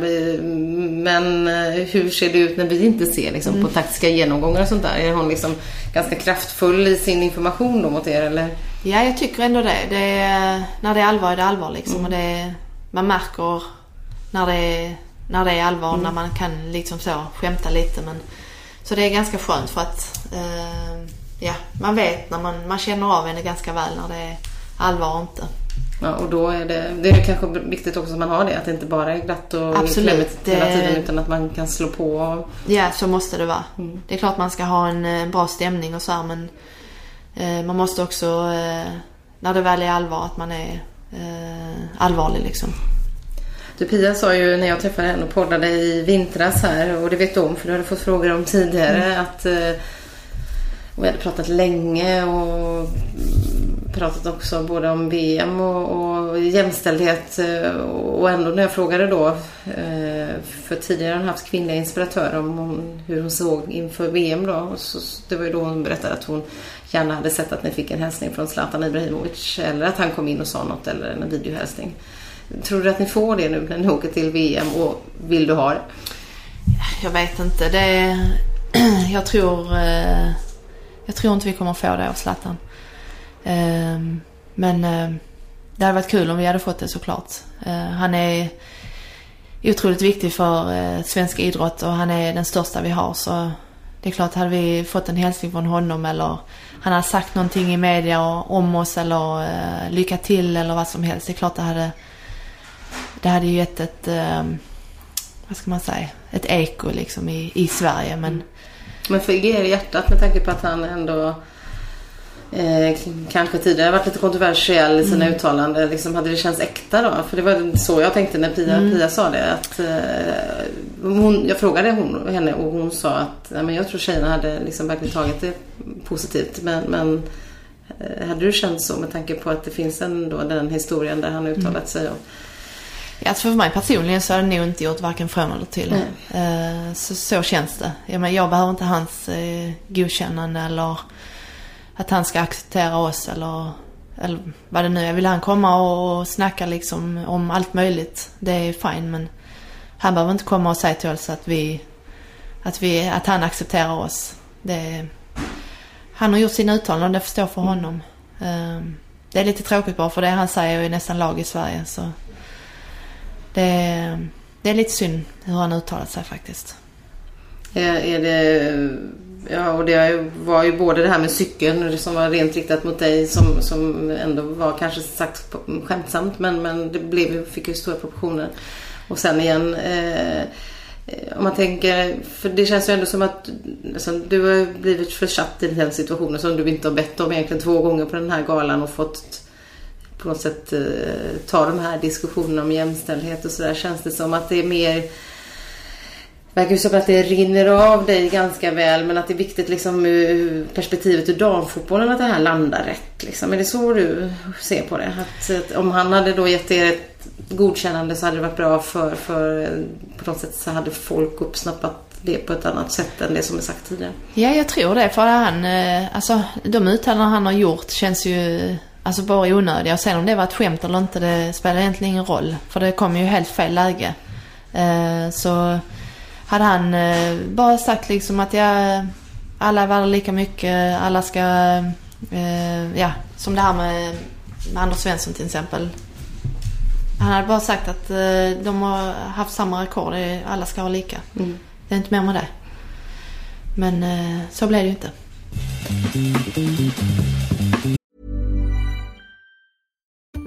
B: Men eh, hur ser det ut när vi inte ser liksom,
C: Mm.
B: på taktiska genomgångar och sånt där? Är hon liksom ganska kraftfull i sin information då mot er eller?
C: ja, jag tycker ändå det. det är, när det är allvar är det allvar liksom. Och det man märker när det är, när det är allvar, när man kan liksom så skämta lite. Men, så det är ganska skönt för att eh, ja, man vet när man, man känner av henne ganska väl när det är allvar och inte.
B: Ja, och då är det, det är kanske viktigt också att man har det. Att det inte bara är glatt och
C: Absolut,
B: klämmigt hela tiden utan att man kan slå på. Och,
C: Ja, så måste det vara. Det är klart man ska ha en, eh, bra stämning och så här, men eh, man måste också, eh, när det väl är allvar, att man är eh, allvarlig liksom.
B: Du Pia sa ju när jag träffade henne och poddade i vintras här och det vet du om för du hade fått frågor om tidigare att eh, och vi hade pratat länge och pratat också både om VM och, och jämställdhet eh, och ändå när jag frågade då eh, för tidigare har hon haft kvinnliga inspiratörer om hon, hur hon såg inför VM då och så, det var ju då hon berättade att hon gärna hade sett att ni fick en hälsning från Zlatan Ibrahimovic eller att han kom in och sa något eller en videohälsning. Tror du att ni får det nu när ni åker till VM och vill du ha det?
C: Jag vet inte. Det, [clears throat] jag tror, eh, jag tror inte vi kommer få det av Zlatan. Eh, men eh, det hade varit kul om vi hade fått det såklart. Eh, han är otroligt viktig för eh, svensk idrott och han är den största vi har så det är klart, hade vi fått en hälsning från honom eller han hade sagt någonting i media om oss eller eh, lycka till eller vad som helst. Det är klart det hade, det hade gett ett, eh, vad ska man säga, ett eko liksom i, i Sverige. Men
B: men för er i hjärtat med tanke på att han ändå eh, kanske tidigare varit lite kontroversiell i sina uttalanden. Liksom, hade det känts äkta då? För det var så jag tänkte när Pia, Pia sa det. Att, eh, hon, jag frågade hon, henne och hon sa att ja, men jag tror tjejerna hade liksom verkligen tagit det positivt. Men, men eh, hade du känt så med tanke på att det finns ändå den historien där han uttalat sig om?
C: Alltså för mig personligen så har det nog inte gjort varken från eller till. Eh, så, så känns det. Jag, men, jag behöver inte hans eh, godkännande eller att han ska acceptera oss eller, eller vad det nu är. Vill han komma och snacka liksom om allt möjligt, det är fine. Men han behöver inte komma och säga till oss att vi, att vi, att han accepterar oss. Det, han har gjort sina uttalanden och det förstår för honom. Eh, det är lite tråkigt bara för det han säger är nästan lag i Sverige så det, eh, det är lite synd hur han uttalat sig faktiskt.
B: Är, är det, ja, och det var ju både det här med cykeln som var rent riktat mot dig som, som ändå var kanske sagt skämtsamt men, men det blev, fick ju stora proportioner. Och sen igen eh, om man tänker, för det känns ju ändå som att alltså, du har blivit försatt i den situationen som du inte har bett om egentligen två gånger på den här galan och fått på något sätt eh, ta de här diskussionerna om jämställdhet och sådär. Känns det som att det är mer verkar ju som att det rinner av dig ganska väl men att det är viktigt liksom ur perspektivet ur damfotbollen att det här landar rätt. Liksom. Är det så du ser på det? Att, att om han hade då gett er ett godkännande så hade det varit bra för, för på något sätt så hade folk uppsnappat det på ett annat sätt än det som är sagt tidigare.
C: Ja, jag tror det. För han, eh, alltså de uttalanden han har gjort känns ju alltså bara onödiga. Och sen om det var ett skämt eller inte, det spelar egentligen ingen roll. För det kom ju helt fel läge. Eh, så hade han eh, bara sagt liksom att ja, alla är värda lika mycket, alla ska, ja, som det här med, med Anders Svensson till exempel. Han hade bara sagt att de har haft samma rekord, alla ska ha lika. Mm. Det är inte mer med det. Men så blev det ju inte.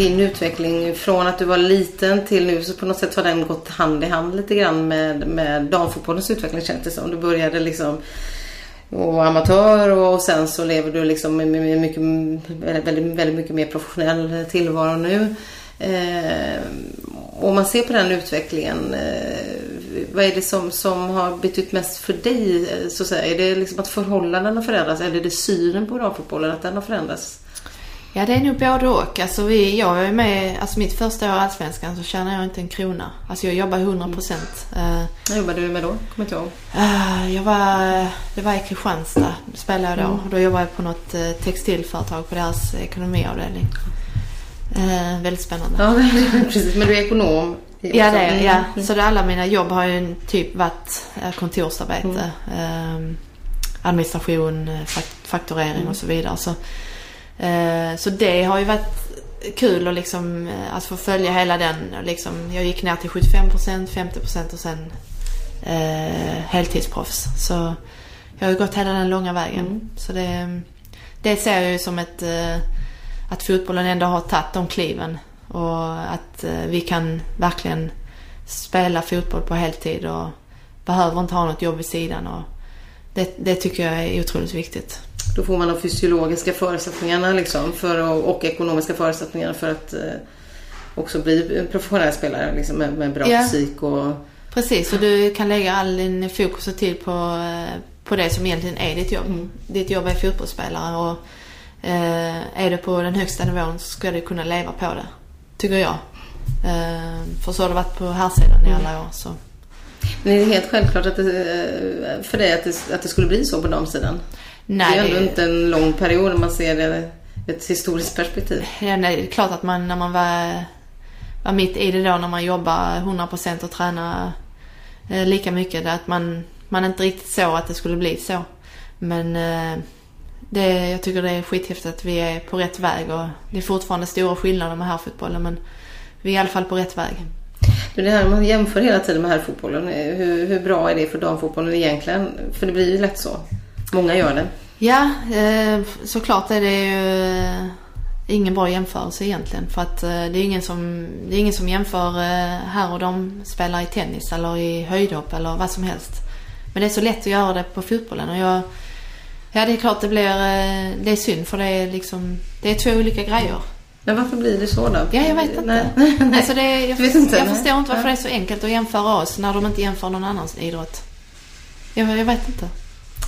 B: din utveckling från att du var liten till nu så på något sätt har den gått hand i hand lite grann med, med damfotbollens utveckling känns det som. Du började liksom vara amatör och sen så lever du liksom med mycket, väldigt, väldigt mycket mer professionell tillvaro nu. Eh, om man ser på den utvecklingen, eh, vad är det som, som har betytt mest för dig? Så att säga? Är det liksom att förhållandena förändras eller är det synen på damfotbollen, att den har förändrats?
C: Ja, det är nog både och. Alltså vi, jag är med, alltså mitt första år i Allsvenskan så tjänar jag inte en krona. Alltså jag jobbar 100 procent.
B: Mm. Vad jobbade du med då? Kommer inte ihåg.
C: Uh, jag var, det var i Kristianstad spelade jag då. Mm. Då jobbade jag på något uh, textilföretag på deras ekonomiavdelning. Uh, väldigt spännande.
B: Ja, [laughs] precis. Men du är ekonom?
C: Ja, det är ja. Mm. Så det, alla mina jobb har ju typ varit kontorsarbete. Mm. administration, fakturering och så vidare. Så, Eh, så det har ju varit kul att liksom, eh, alltså få följa hela den. Liksom, jag gick ner till 75%, 50% och sen eh, heltidsproffs. Så jag har ju gått hela den långa vägen. Mm. Så det, det ser jag ju som ett, eh, att fotbollen ändå har tagit de kliven. Och att vi kan verkligen spela fotboll på heltid och behöver inte ha något jobb vid sidan. Och det, det tycker jag är otroligt viktigt.
B: Då får man de fysiologiska förutsättningarna liksom för och ekonomiska förutsättningar för att eh, också bli en professionell spelare liksom, med, med bra ja. fysik och...
C: Precis, och du kan lägga all din fokus och tid på, eh, på det som egentligen är ditt jobb. Mm. Ditt jobb är fotbollsspelare och eh, är du på den högsta nivån så ska du kunna leva på det. Tycker jag. Eh, för så har det varit på här sidan i alla år. Så.
B: Men är det helt självklart att det, eh, för dig att det, att det skulle bli så på damsidan? Nej, det är ändå inte en lång period om man ser det ett historiskt perspektiv.
C: Ja, nej, det är klart att man när man var, var mitt i det då, när man jobbar 100% och tränar eh, lika mycket, att man, man inte riktigt såg att det skulle bli så. Men eh, det, jag tycker det är skithäftigt att vi är på rätt väg och det är fortfarande stora skillnader med herrfotbollen men vi är i alla fall på rätt väg.
B: Du, det här man jämför hela tiden med herrfotbollen. Hur, hur bra är det för damfotbollen egentligen? För det blir ju lätt så. Många gör det.
C: Ja, eh, såklart är det ju eh, ingen bra jämförelse egentligen. För att eh, det är ingen som, det är ingen som jämför här och de spelar i tennis eller i höjdhopp eller vad som helst. Men det är så lätt att göra det på fotbollen och jag... Ja, det är klart det blir... Det är synd för det är liksom... Det är två olika grejer.
B: Men varför blir det så då?
C: Ja, jag vet inte. Nej. [laughs] Alltså det, jag, inte, jag förstår inte varför det är så enkelt att jämföra oss när de inte jämför någon annans idrott. Jag, jag vet inte.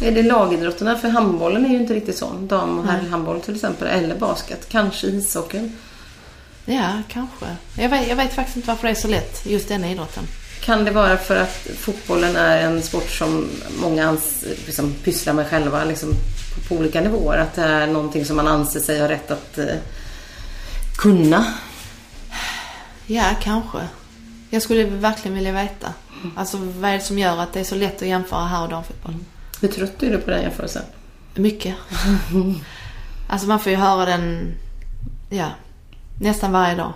B: Är det lagidrotterna? För handbollen är ju inte riktigt sån. Dam och herrhandboll till exempel. Eller basket. Kanske ishockeyn.
C: Ja, kanske. Jag vet, jag vet faktiskt inte varför det är så lätt, just den idrotten.
B: Kan det vara för att fotbollen är en sport som många ans, liksom, pysslar med själva liksom, på, på, olika nivåer? Att det är någonting som man anser sig ha rätt att eh, kunna?
C: Ja, kanske. Jag skulle verkligen vilja veta. Alltså vad är det som gör att det är så lätt att jämföra här och damfotboll?
B: Hur trött är du på den jämförelsen?
C: Mycket. [laughs] alltså man får ju höra den, ja, nästan varje dag.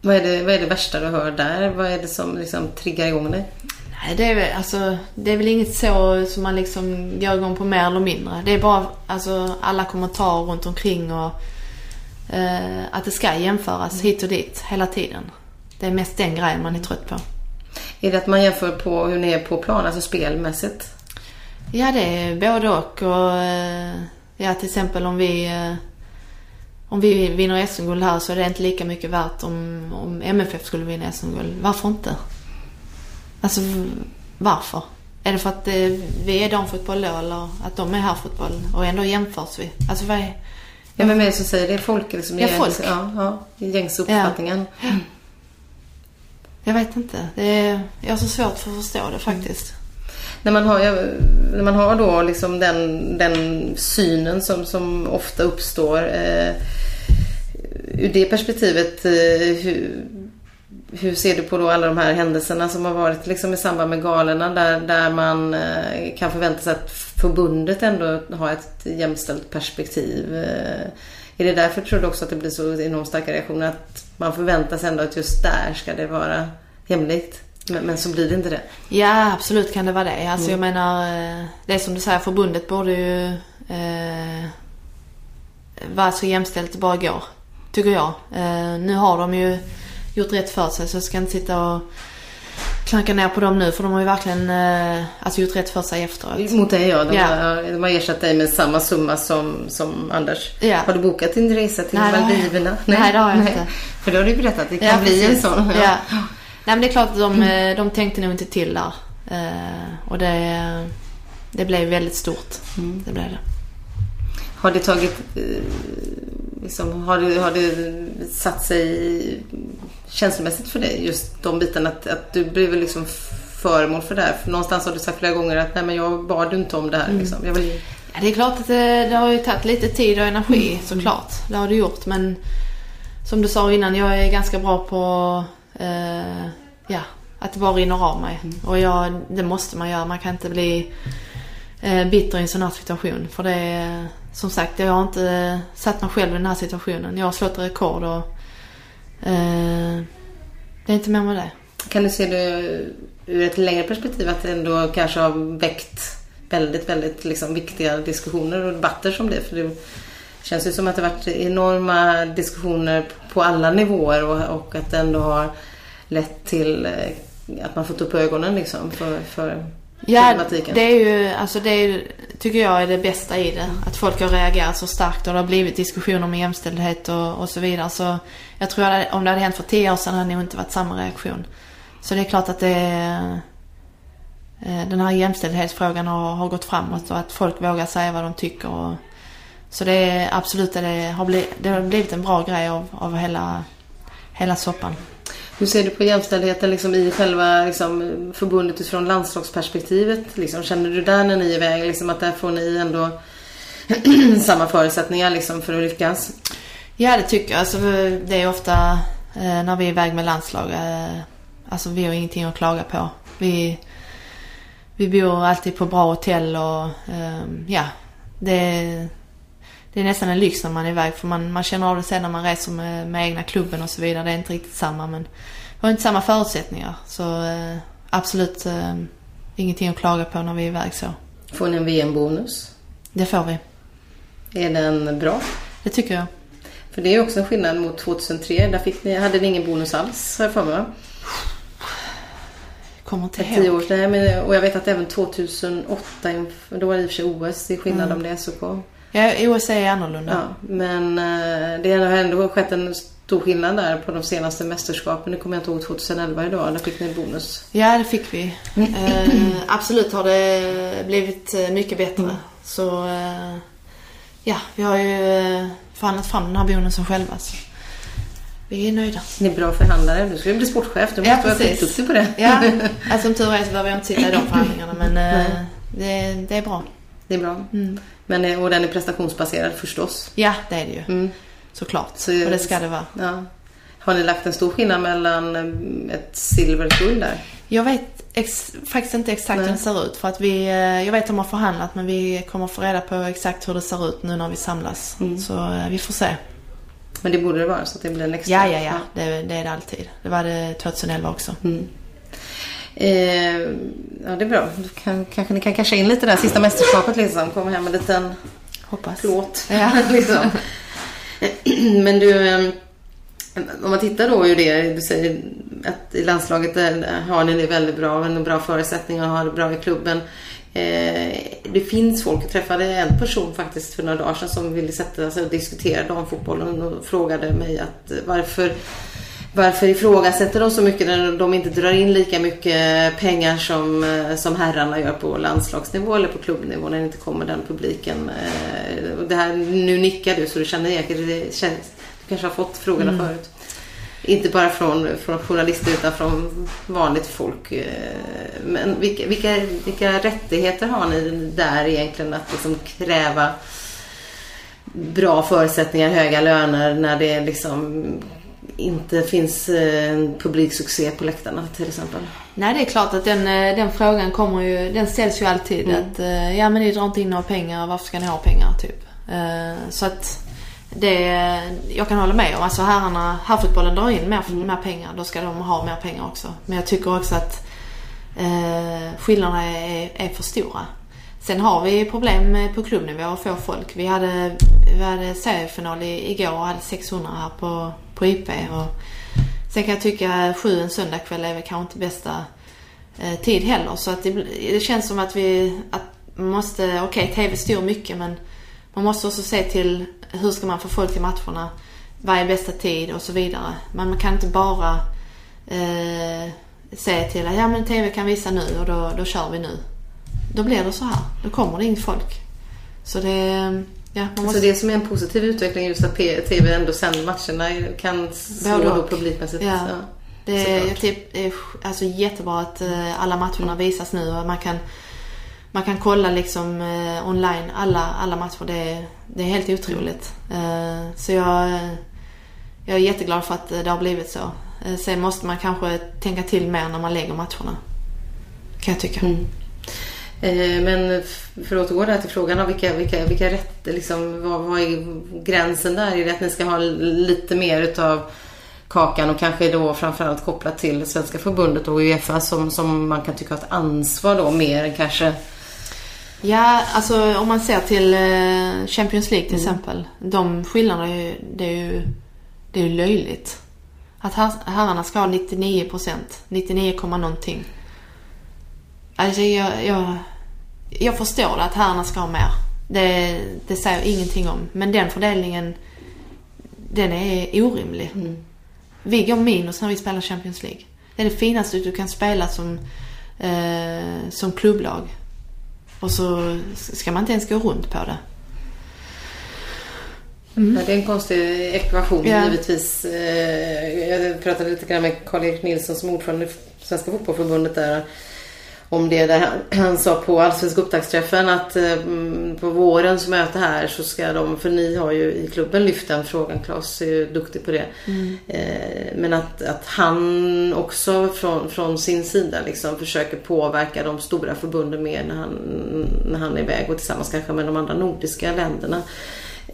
B: Vad är, det, vad är det värsta du hör där? Vad är det som liksom triggar igång dig?
C: Nej, det är, väl, alltså, det är väl inget så som man liksom går igång på mer eller mindre. Det är bara alltså, alla kommentarer runt omkring och eh, att det ska jämföras hit och dit hela tiden. Det är mest den grejen man är trött på.
B: Är det att man jämför på hur ni är på plan, alltså spelmässigt?
C: Ja, det är både och. och eh, ja, till exempel om vi, eh, om vi vinner SM-guld här så är det inte lika mycket värt om, om MFF skulle vinna SM-guld. Varför inte? Alltså, varför? Är det för att eh, vi är damfotboll då eller att de är herrfotboll och ändå jämförs vi? Alltså vad är...
B: Ja, men vem som säger det? Folk liksom?
C: Ja,
B: gängs-
C: folk.
B: Ja, ja, i gängse uppfattningen.
C: Jag vet inte. Det är, jag har så svårt för att förstå det faktiskt.
B: När man har, när man har då liksom den, den synen som, som ofta uppstår. Eh, ur det perspektivet, eh, hur, hur ser du på då alla de här händelserna som har varit liksom i samband med galorna där, där man eh, kan förvänta sig att förbundet ändå har ett jämställt perspektiv? Eh, är det därför tror du också att det blir så enormt starka reaktioner? Att man förväntar sig ändå att just där ska det vara jämlikt? Men, men så blir det inte det.
C: Ja, absolut kan det vara det. Alltså jag menar, eh, det är som du säger, förbundet borde ju eh, vara så jämställt det bara går. Tycker jag. Eh, nu har de ju gjort rätt för sig så jag ska inte sitta och klanka ner på dem nu för de har ju verkligen eh, alltså gjort rätt för sig efteråt.
B: Mot dig ja. De,
C: Ja.
B: har, de har ersatt dig med samma summa som, som Anders.
C: Ja.
B: Har du bokat din resa till
C: Nej, det har jag-
B: Maldiverna?
C: Nej, det har jag inte.
B: För då har du berättat. Det kan
C: Ja,
B: bli en
C: precis.
B: sån.
C: Ja. Nej men det är klart att de, eh, de tänkte nog inte till där. Eh, och det, det blev väldigt stort. Det blev det.
B: Har det tagit... eh, Liksom, har, det, har det satt sig känslomässigt för dig? Just de bitarna att, att du blev liksom föremål för det här. För någonstans har du sagt flera gånger att nej men jag bad inte om det här.
C: Mm.
B: Liksom. Vill,
C: Ja, det är klart att det, det har ju tagit lite tid och energi såklart. Det har det gjort. Men som du sa innan, jag är ganska bra på eh, ja, att det bara rinner av mig. Och jag, det måste man göra. Man kan inte bli eh, bitter i en sån här situation. För det är, som sagt, jag har inte satt mig själv i den här situationen. Jag har slått rekord och eh, det är inte mer med det.
B: kan du se det ur ett längre perspektiv att det ändå kanske har väckt väldigt, väldigt liksom, viktiga diskussioner och debatter som det? För det känns ju som att det har varit enorma diskussioner på alla nivåer och, och att det ändå har lett till eh, att man fått upp ögonen liksom för, för
C: Ja, det är ju, alltså det är, tycker jag är det bästa i det. Att folk har reagerat så starkt och det har blivit diskussioner om jämställdhet och, och så vidare. Så jag tror att om det hade hänt för tio år sedan hade det nog inte varit samma reaktion. Så det är klart att det är, eh, den här jämställdhetsfrågan har, har gått framåt och att folk vågar säga vad de tycker. Och, så det är absolut det har, blivit, det har blivit en bra grej av, av hela, hela soppan.
B: Hur ser du på jämställdheten liksom, i själva liksom, förbundet utifrån landslagsperspektivet? Liksom, känner du där när ni är iväg liksom, att där får ni ändå [clears throat] samma förutsättningar liksom, för att lyckas?
C: Ja, det tycker jag. Alltså, det är ofta eh, när vi är iväg med landslag. Eh, alltså vi har ingenting att klaga på. Vi, vi bor alltid på bra hotell och eh, ja, det, det är nästan en lyx när man är iväg. För man, man känner av det sen när man reser med, med egna klubben och så vidare. Det är inte riktigt samma men vi har inte samma förutsättningar. Så eh, absolut eh, ingenting att klaga på när vi är iväg så.
B: Får ni en VM-bonus?
C: Det får vi.
B: Är den bra?
C: Det tycker jag.
B: För det är också en skillnad mot 2003. Där fick ni, hade ni ingen bonus alls, har jag för mig.
C: Kommer inte
B: tio
C: ihåg.
B: år, nej, men, och jag vet att även 2008, då var det i och för sig OS, det är skillnad om det är SOK.
C: Ja, OS är annorlunda.
B: Ja, men eh, det har ändå skett en stor skillnad där på de senaste mästerskapen. Nu kommer jag inte ihåg 2011 idag, där fick ni bonus.
C: Ja, det fick vi. Eh, absolut har det blivit eh, mycket bättre. Så eh, ja, vi har ju eh, förhandlat fram den här bonusen själva. Så vi är nöjda.
B: Ni är bra förhandlare. Du ska ju bli sportchef. Du
C: Ja,
B: måste vara
C: precis.
B: skitduktig på det.
C: Ja, alltså som tur är så behöver jag inte sitta i de förhandlingarna men eh, det, det är bra.
B: Det är bra. Men, eh, och den är prestationsbaserad förstås.
C: Ja, det är det ju.
B: Mm.
C: Såklart.
B: Så-
C: och det ska det vara.
B: Ja. Har ni lagt en stor skillnad mellan eh, ett silver och ett guld där?
C: Jag vet ex- faktiskt inte exakt hur
B: Nej.
C: det ser ut. För att vi, eh, jag vet att de har förhandlat men vi kommer få reda på exakt hur det ser ut nu när vi samlas. Så eh, vi får se.
B: Men det borde det vara så att det blir en extra.
C: Ja, ja, ja. Det, det är det alltid. Det var det 2011 också.
B: Eh, ja, det är bra. Då kan, kanske ni kan casha in lite där sista mästerskapet liksom. Komma hem med en liten
C: Hoppas.
B: plåt.
C: Ja. [laughs]
B: liksom. Men du, eh, om man tittar då hur det du säger att i landslaget där har ni det väldigt bra, en bra förutsättningar och har det bra i klubben. Eh, det finns folk, jag träffade en person faktiskt för några dagar sedan som ville sätta sig och diskutera damfotbollen och frågade mig att varför varför ifrågasätter de så mycket när de inte drar in lika mycket pengar som, eh, som herrarna gör på landslagsnivå eller på klubbnivå när det inte kommer den publiken. Eh, det här, nu nickar du så du känner igen det. Känns, du kanske har fått frågorna mm. förut. Inte bara från, från journalister utan från vanligt folk. Eh, men vilka, vilka, vilka rättigheter har ni där egentligen att liksom kräva bra förutsättningar, höga löner när det liksom inte finns en publiksuccé på läktarna till exempel?
C: Nej det är klart att den, eh, den frågan kommer ju, den ställs ju alltid. Mm. Att eh, ja men ni drar inte in några pengar, varför ska ni ha pengar typ? Så att det, jag kan hålla med om. Alltså herrarna, herrfotbollen drar in mer, mm. mer pengar. Då ska de ha mer pengar också. Men jag tycker också att eh, skillnaderna är, är för stora. Sen har vi problem på klubbnivå att få folk. Vi hade, vi hade seriefinal igår och hade 600 här på, på IP. Och sen kan jag tycka att sju en söndagkväll är väl kanske inte bästa eh, tid heller. Så att det, det, känns som att vi att måste, okej okay, TV styr mycket men man måste också se till hur ska man få folk till matcherna, vad är bästa tid och så vidare. Men man kan inte bara eh, säga till att ja men TV kan visa nu och då, då kör vi nu. Då blir det så här. Då kommer det inget folk. Så det, ja,
B: måste... Så det som är en positiv utveckling just att TV ändå sänder matcherna kan slå ihop publikmässigt?
C: Ja. Det är, typ, är alltså jättebra att eh, alla matcherna visas nu och man kan man kan kolla liksom eh, online alla, alla matcher. Det är, det är helt otroligt. Eh, så jag, jag är jätteglad för att det har blivit så. Sen måste man kanske tänka till mer när man lägger matcherna. Kan jag tycka. Mm.
B: Eh, men för att återgå där till frågan vilka, vilka, vilka rätter, liksom, vad, vad är gränsen där? Är det att ni ska ha lite mer utav kakan och kanske då framförallt kopplat till Svenska förbundet och Uefa som, som man kan tycka har ett ansvar då mer än kanske
C: Ja, alltså om man ser till eh, Champions League till mm. exempel. De skillnaderna, är ju, det är ju, det är ju löjligt. Att herrarna ska ha 99 procent, 99, någonting. Alltså jag, jag, jag förstår att herrarna ska ha mer. Det, det säger ingenting om. Men den fördelningen, den är orimlig. Mm. Vi går minus när vi spelar Champions League. Det är det finaste du kan spela som, eh, som klubblag. Och så ska man inte ens gå runt på det.
B: Mm. Det är en konstig ekvation ja. givetvis. Eh, jag pratade lite grann med Karl-Erik Nilsson som ordförande i Svenska Fotbollförbundet där om det där han, sa på Allsvenska upptaktsträffen att eh, på vårens möte här så ska de, för ni har ju i klubben lyft den frågan, Claes är ju duktig på det. Mm. Eh, men att, att han också från, från sin sida liksom försöker påverka de stora förbunden mer när han, när han är iväg och tillsammans kanske med de andra nordiska länderna.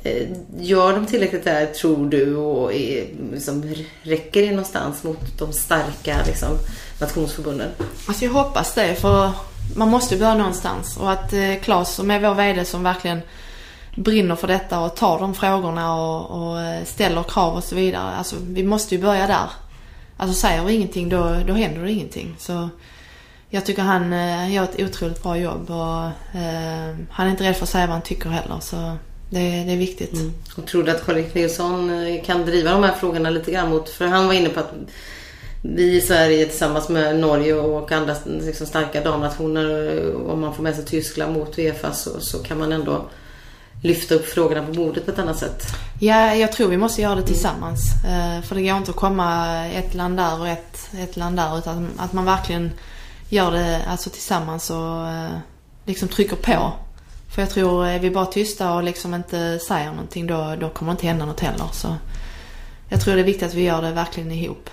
B: Eh, gör de tillräckligt där tror du och är, liksom, räcker det någonstans mot de starka liksom, nationsförbunden?
C: Alltså jag hoppas det för man måste ju börja någonstans och att eh, Claes som är vår VD som verkligen brinner för detta och tar de frågorna och, och eh, ställer krav och så vidare. Alltså vi måste ju börja där. Alltså säger vi ingenting då, då händer det ingenting. Så jag tycker han eh, gör ett otroligt bra jobb och eh, han är inte rädd för att säga vad han tycker heller. Så det, det är viktigt. Mm.
B: Och tror du att Karl-Erik Nilsson eh, kan driva de här frågorna lite grann mot, för han var inne på att vi i Sverige tillsammans med Norge och andra liksom starka damnationer, eh, om man får med sig Tyskland mot Uefa så, så kan man ändå lyfta upp frågorna på bordet på ett annat sätt.
C: Ja, jag tror vi måste göra det tillsammans. Mm. För det går inte att komma ett land där och ett, ett land där utan att man verkligen gör det alltså tillsammans och liksom trycker på. För jag tror, eh, är vi bara tysta och liksom inte säger någonting då, då kommer det inte hända något heller. Så jag tror det är viktigt att vi gör det verkligen ihop.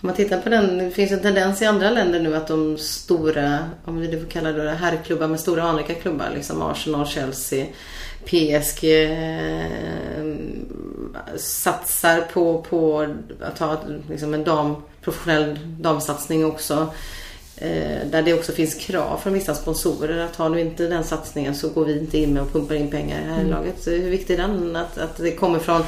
B: Om man tittar på den, det finns en tendens i andra länder nu att de stora, om vi nu får kalla det herrklubbar med stora anrika klubbar, liksom Arsenal, Chelsea, PSG eh, satsar på, på att ha liksom en dam, professionell damsatsning också. Eh, där det också finns krav från vissa sponsorer att har du inte den satsningen så går vi inte in med och pumpar in pengar i här
C: Mm.
B: laget. Så hur viktig är den? Att, att det kommer från,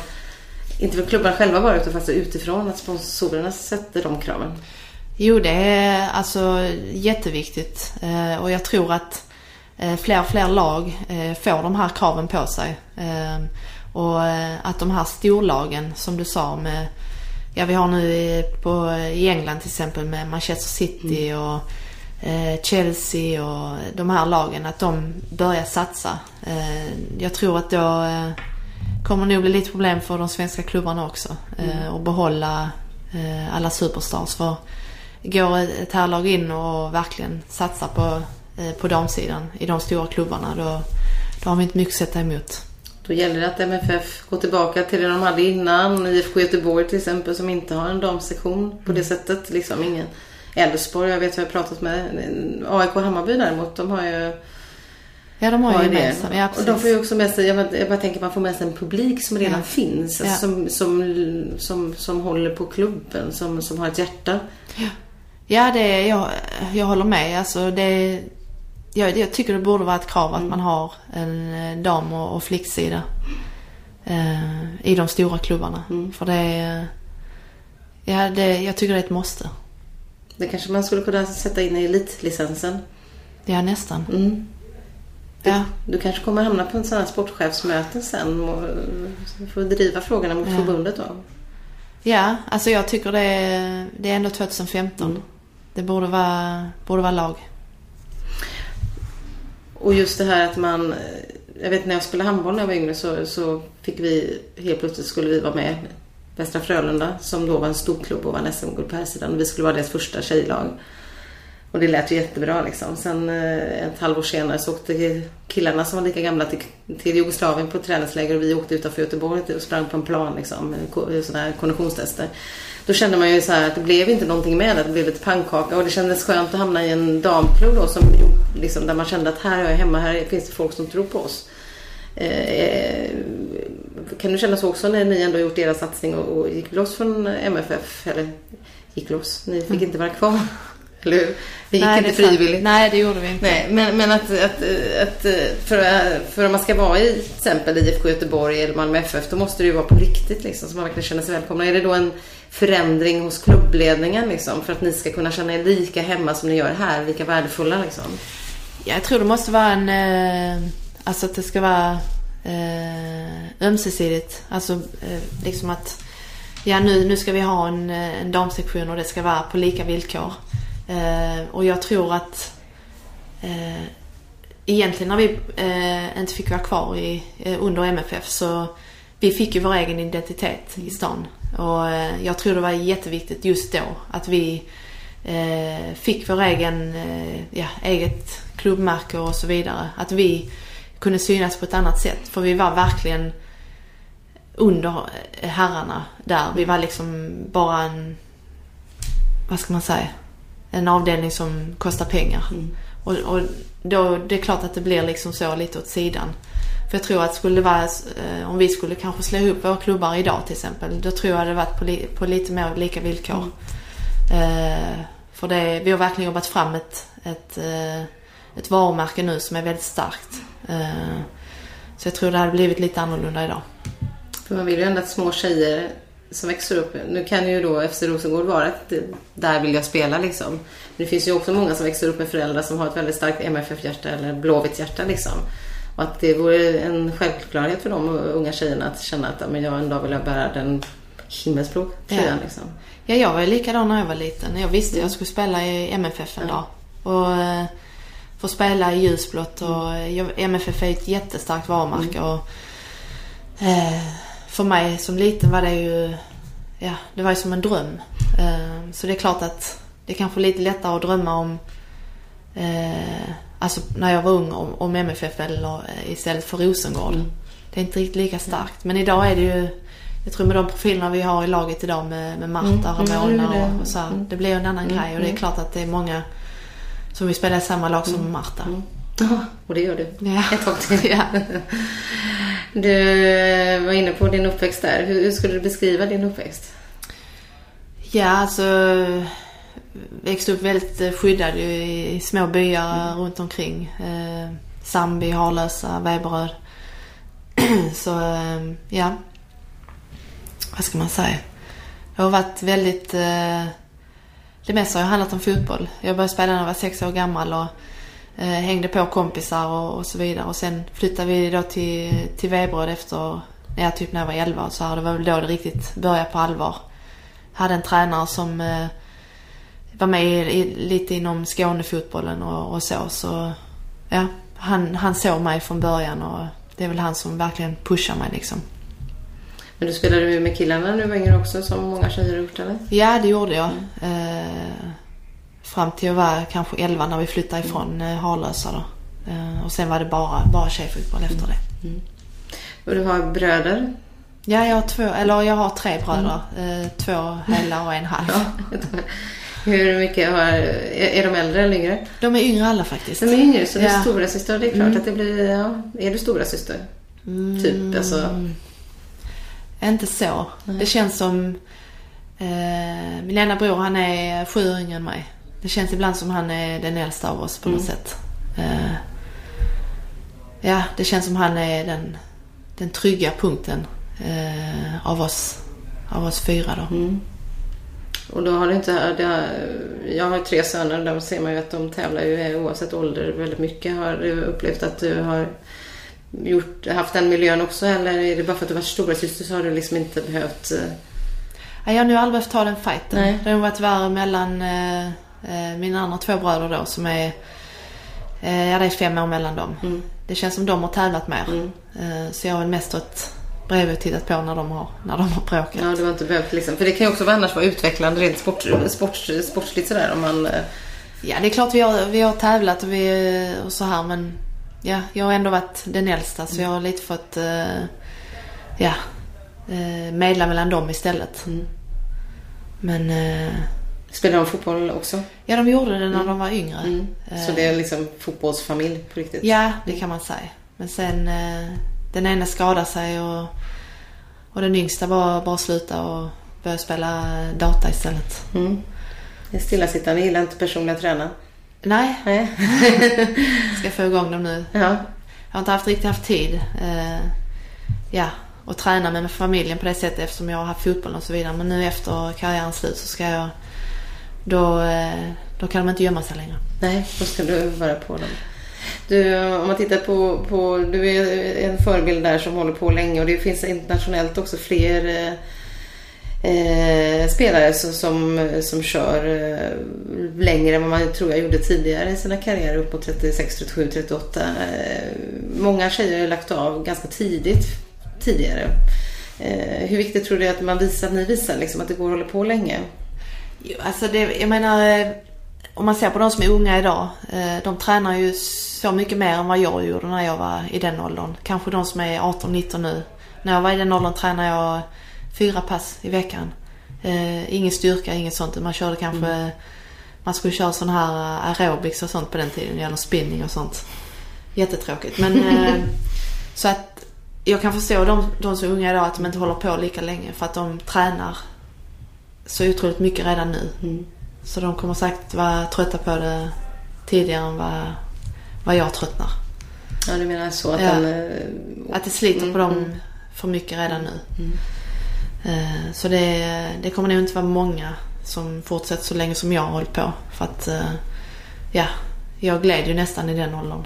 B: inte från klubbarna själva bara utan faktiskt utifrån att sponsorerna sätter de kraven.
C: Jo, det är alltså jätteviktigt. Eh, och jag tror att eh, fler och fler lag får de här kraven på sig. Och att de här storlagen, som du sa med, ja vi har nu på, i England till exempel med Manchester City och eh, Chelsea och de här lagen, att de börjar satsa. Eh, jag tror att då eh, kommer nog bli lite problem för de svenska klubbarna också. Eh, och behålla eh, alla superstars. För går ett herrlag in och verkligen satsar på, eh, på damsidan i de stora klubbarna då, då har vi inte mycket att sätta emot.
B: Då gäller det att MFF går tillbaka till det de hade innan. IFK Göteborg till exempel som inte har en damsektion på det sättet. Liksom ingen Elfsborg, jag vet vad jag har pratat med. AIK Hammarby däremot, de har ju
C: Ja, de har
B: har
C: ju
B: det.
C: gemensamt. Ja,
B: och de får ju också med sig, jag bara, jag bara tänker man får med sig en publik som redan
C: Ja.
B: finns. Alltså
C: Ja.
B: som, som, som, som håller på klubben, som, som har ett hjärta.
C: Ja, det är, jag, jag håller med. Alltså, det, jag, jag tycker det borde vara ett krav att man har en eh, dam och, och flicksida eh, i de stora klubbarna. För det är... Ja, det, jag tycker det är ett måste.
B: Det kanske man skulle kunna sätta in i elitlicensen.
C: Ja, nästan.
B: Mm.
C: Ja.
B: Du kanske kommer hamna på en sån här sportchefsmöte sen och får driva frågorna mot
C: Ja.
B: förbundet då.
C: ja, alltså jag tycker det är, det är ändå 2015. Det borde vara, borde vara lag.
B: Och just det här att man... Eh, jag vet när jag spelade handboll när jag var yngre så, så fick vi helt plötsligt skulle vi vara med Västra Frölunda som då var en stor klubb och vann SM-guld på här sidan. Vi skulle vara deras första tjejlag. Och det lät ju jättebra liksom. Sen eh, ett halvår senare så åkte killarna som var lika gamla till, till Jugoslavien på träningsläger och vi åkte utanför Göteborg och sprang på en plan liksom. Eh, Sådana här konditionstester. Då kände man ju så här att det blev inte någonting med det. Det blev lite pannkaka och det kändes skönt att hamna i en damklubb då som liksom, där man kände att här är jag hemma, här finns det folk som tror på oss. Eh, kan du känna så också när ni ändå gjort era satsning och, och gick loss från MFF? Eller gick loss, ni fick inte vara kvar. [laughs] Eller hur? Vi gick
C: Nej,
B: inte frivilligt.
C: Nej, det gjorde vi inte.
B: Nej, men, men att, att, att för, för om man ska vara i till exempel IFK Göteborg eller Malmö FF då måste det ju vara på riktigt liksom så man verkligen känner sig välkomna. Är det då en förändring hos klubbledningen liksom för att ni ska kunna känna er lika hemma som ni gör här, lika värdefulla liksom?
C: Ja, jag tror det måste vara en... Eh, alltså att det ska vara eh, ömsesidigt. Alltså eh, liksom att... Ja, nu, nu ska vi ha en, eh, en damsektion och det ska vara på lika villkor. Eh, och jag tror att... Eh, egentligen när vi eh, inte fick vara kvar i, eh, under MFF så... Vi fick ju vår egen identitet i stan. Och eh, jag tror det var jätteviktigt just då att vi eh, fick vår egen, eh, ja, eget klubbmärke och så vidare. Att vi kunde synas på ett annat sätt. För vi var verkligen under herrarna där. Vi var liksom bara en, vad ska man säga, en avdelning som kostar pengar. Och, och då, det är klart att det blir liksom så lite åt sidan. För jag tror att skulle det vara, eh, om vi skulle kanske slå ihop våra klubbar idag till exempel, då tror jag det varit på, li, på lite mer lika villkor. Eh, för det, vi har verkligen jobbat fram ett, ett, eh, ett varumärke nu som är väldigt starkt. Så jag tror det hade blivit lite annorlunda idag.
B: För man vill ju ändå att små tjejer som växer upp, nu kan ju då FC Rosengård vara ett, där vill jag spela liksom. Men det finns ju också många som växer upp med föräldrar som har ett väldigt starkt MFF-hjärta eller Blåvitt hjärta liksom. Och att det vore en självklarhet för de unga tjejerna att känna att ja, men jag en dag vill jag bära den himmelsblå tröjan
C: Ja.
B: liksom.
C: Ja, jag var ju likadan när jag var liten. Jag visste att jag skulle spela i MFF en dag. Och eh, få spela i ljusblått och jag, MFF är ett jättestarkt varumärke och eh, för mig som liten var det ju, ja, det var ju som en dröm. Eh, så det är klart att det är kanske lite lättare att drömma om, eh, alltså när jag var ung, om, om MFF eller eh, istället för Rosengård. Det är inte riktigt lika starkt. Men idag är det ju, jag tror med de profilerna vi har i laget idag med, med Marta,
B: Mm,
C: Ramona
B: mm, det.
C: och, och så här, Det blir en annan grej och det är klart att det är många som vill spela i samma lag som Marta.
B: Ja, och det gör du.
C: Ja.
B: Ett tag till. [laughs]
C: Ja.
B: Du var inne på din uppväxt där. Hur, hur skulle du beskriva din uppväxt?
C: Ja, alltså växte upp väldigt eh, skyddad i, små byar runt omkring. Eh, Sandby, Harlösa, Veberöd. [clears throat] Så eh, ja, vad ska man säga? Det har varit väldigt... Eh, det mesta har handlat om fotboll. Jag började spela när jag var sex år gammal och eh, hängde på kompisar och, och så vidare. Och sen flyttade vi då till, till Veberöd efter, ja, typ när jag var 11 och så här. Det var väl då det riktigt började på allvar. Jag hade en tränare som eh, var med i, i, lite inom Skånefotbollen och, och så. Så ja, han, han såg mig från början och det är väl han som verkligen pushar mig liksom.
B: Men du spelade ju med killarna var yngre också som många tjejer har gjort eller?
C: Ja, det gjorde jag. Eh, fram till jag var kanske 11 när vi flyttade ifrån eh, Harlösa då. Eh, och sen var det bara, bara tjejfotboll efter det.
B: Och du har bröder?
C: Ja, jag har två, eller jag har tre bröder. Eh, två hela och en halv.
B: Hur mycket har, är, de äldre eller yngre?
C: De är yngre alla faktiskt.
B: De är yngre så det är
C: Ja.
B: stora syster. Det är klart att det blir, ja. Är du stora syster? Typ alltså.
C: Inte så. Det känns som... Eh, min ena bror han är sju år yngre än mig. Det känns ibland som han är den äldsta av oss på något sätt. Eh, ja, det känns som han är den, den trygga punkten eh, av, oss, av oss fyra då.
B: Och då har du inte, det har, jag har tre söner där ser man ju att de tävlar ju oavsett ålder väldigt mycket. Har du upplevt att du har gjort, haft den miljön också eller är det bara för att du var stora syster så har du liksom inte behövt... eh,
C: Ja, jag har nu aldrig behövt ta den fighten.
B: Nej.
C: Det har varit värre mellan eh, eh, mina andra två bröder då som är... Eh, ja, det är fem år mellan dem. Det känns som de har tävlat mer. Eh, så jag har väl mest stått bredvid och tittat på när de har, när de har bråkat.
B: Ja, du har inte behövt liksom, för det kan ju också vara annars vara utvecklande rent sport, sport, sportsligt sådär om man... eh,
C: Ja, det är klart vi har, vi har tävlat och, vi, och så här men ja, jag har ändå varit den äldsta så jag har lite fått eh, ja, eh, medla mellan dem istället. Men eh,
B: Spelar de fotboll också?
C: ja, de gjorde det när de var yngre.
B: Så det är liksom fotbollsfamilj på riktigt?
C: Ja, det kan man säga. Men sen den ena skadade sig och, och den yngsta bara, bara sluta och börja spela data istället.
B: Det är stillasittande, gillar inte personliga tränare.
C: Nej,
B: Nej. [laughs]
C: ska få igång dem nu.
B: Ja.
C: Jag har inte haft riktigt haft tid. Eh, ja, att träna med familjen på det sättet eftersom jag har haft fotboll och så vidare. Men nu efter karriärens slut så ska jag... Då, eh, då kan de inte gömma sig längre.
B: Nej, då ska du vara på dem. Du, om man tittar på, på, du är en förebild där som håller på länge och det finns internationellt också fler eh, spelare som, som, som kör eh, längre än vad man tror jag gjorde tidigare i sina karriärer uppåt 36, 37, 38. Eh, många tjejer har lagt av ganska tidigt tidigare. Eh, hur viktigt tror du att man visar, att ni visar liksom, att det går att hålla på länge?
C: Alltså det, jag menar, om man ser på de som är unga idag. eh, De tränar ju så mycket mer än vad jag gjorde när jag var i den åldern. Kanske de som är 18-19 nu. När jag var i den åldern tränade jag fyra pass i veckan. Eh, ingen styrka, inget sånt. Man körde kanske, man skulle köra sån här aerobics och sånt på den tiden. Eller spinning och sånt. Jättetråkigt. Men [laughs] eh, så att jag kan förstå de, de som är unga idag att de inte håller på lika länge. För att de tränar så otroligt mycket redan nu. Så de kommer säkert vara trötta på det tidigare än vad, vad jag tröttnar.
B: Ja, du menar så att
C: Ja.
B: den... eh,
C: Att det sliter på dem för mycket redan nu. Eh, Så det, det kommer nog inte vara många som fortsätter så länge som jag har hållit på. För att, eh, ja, jag gled ju nästan i den åldern.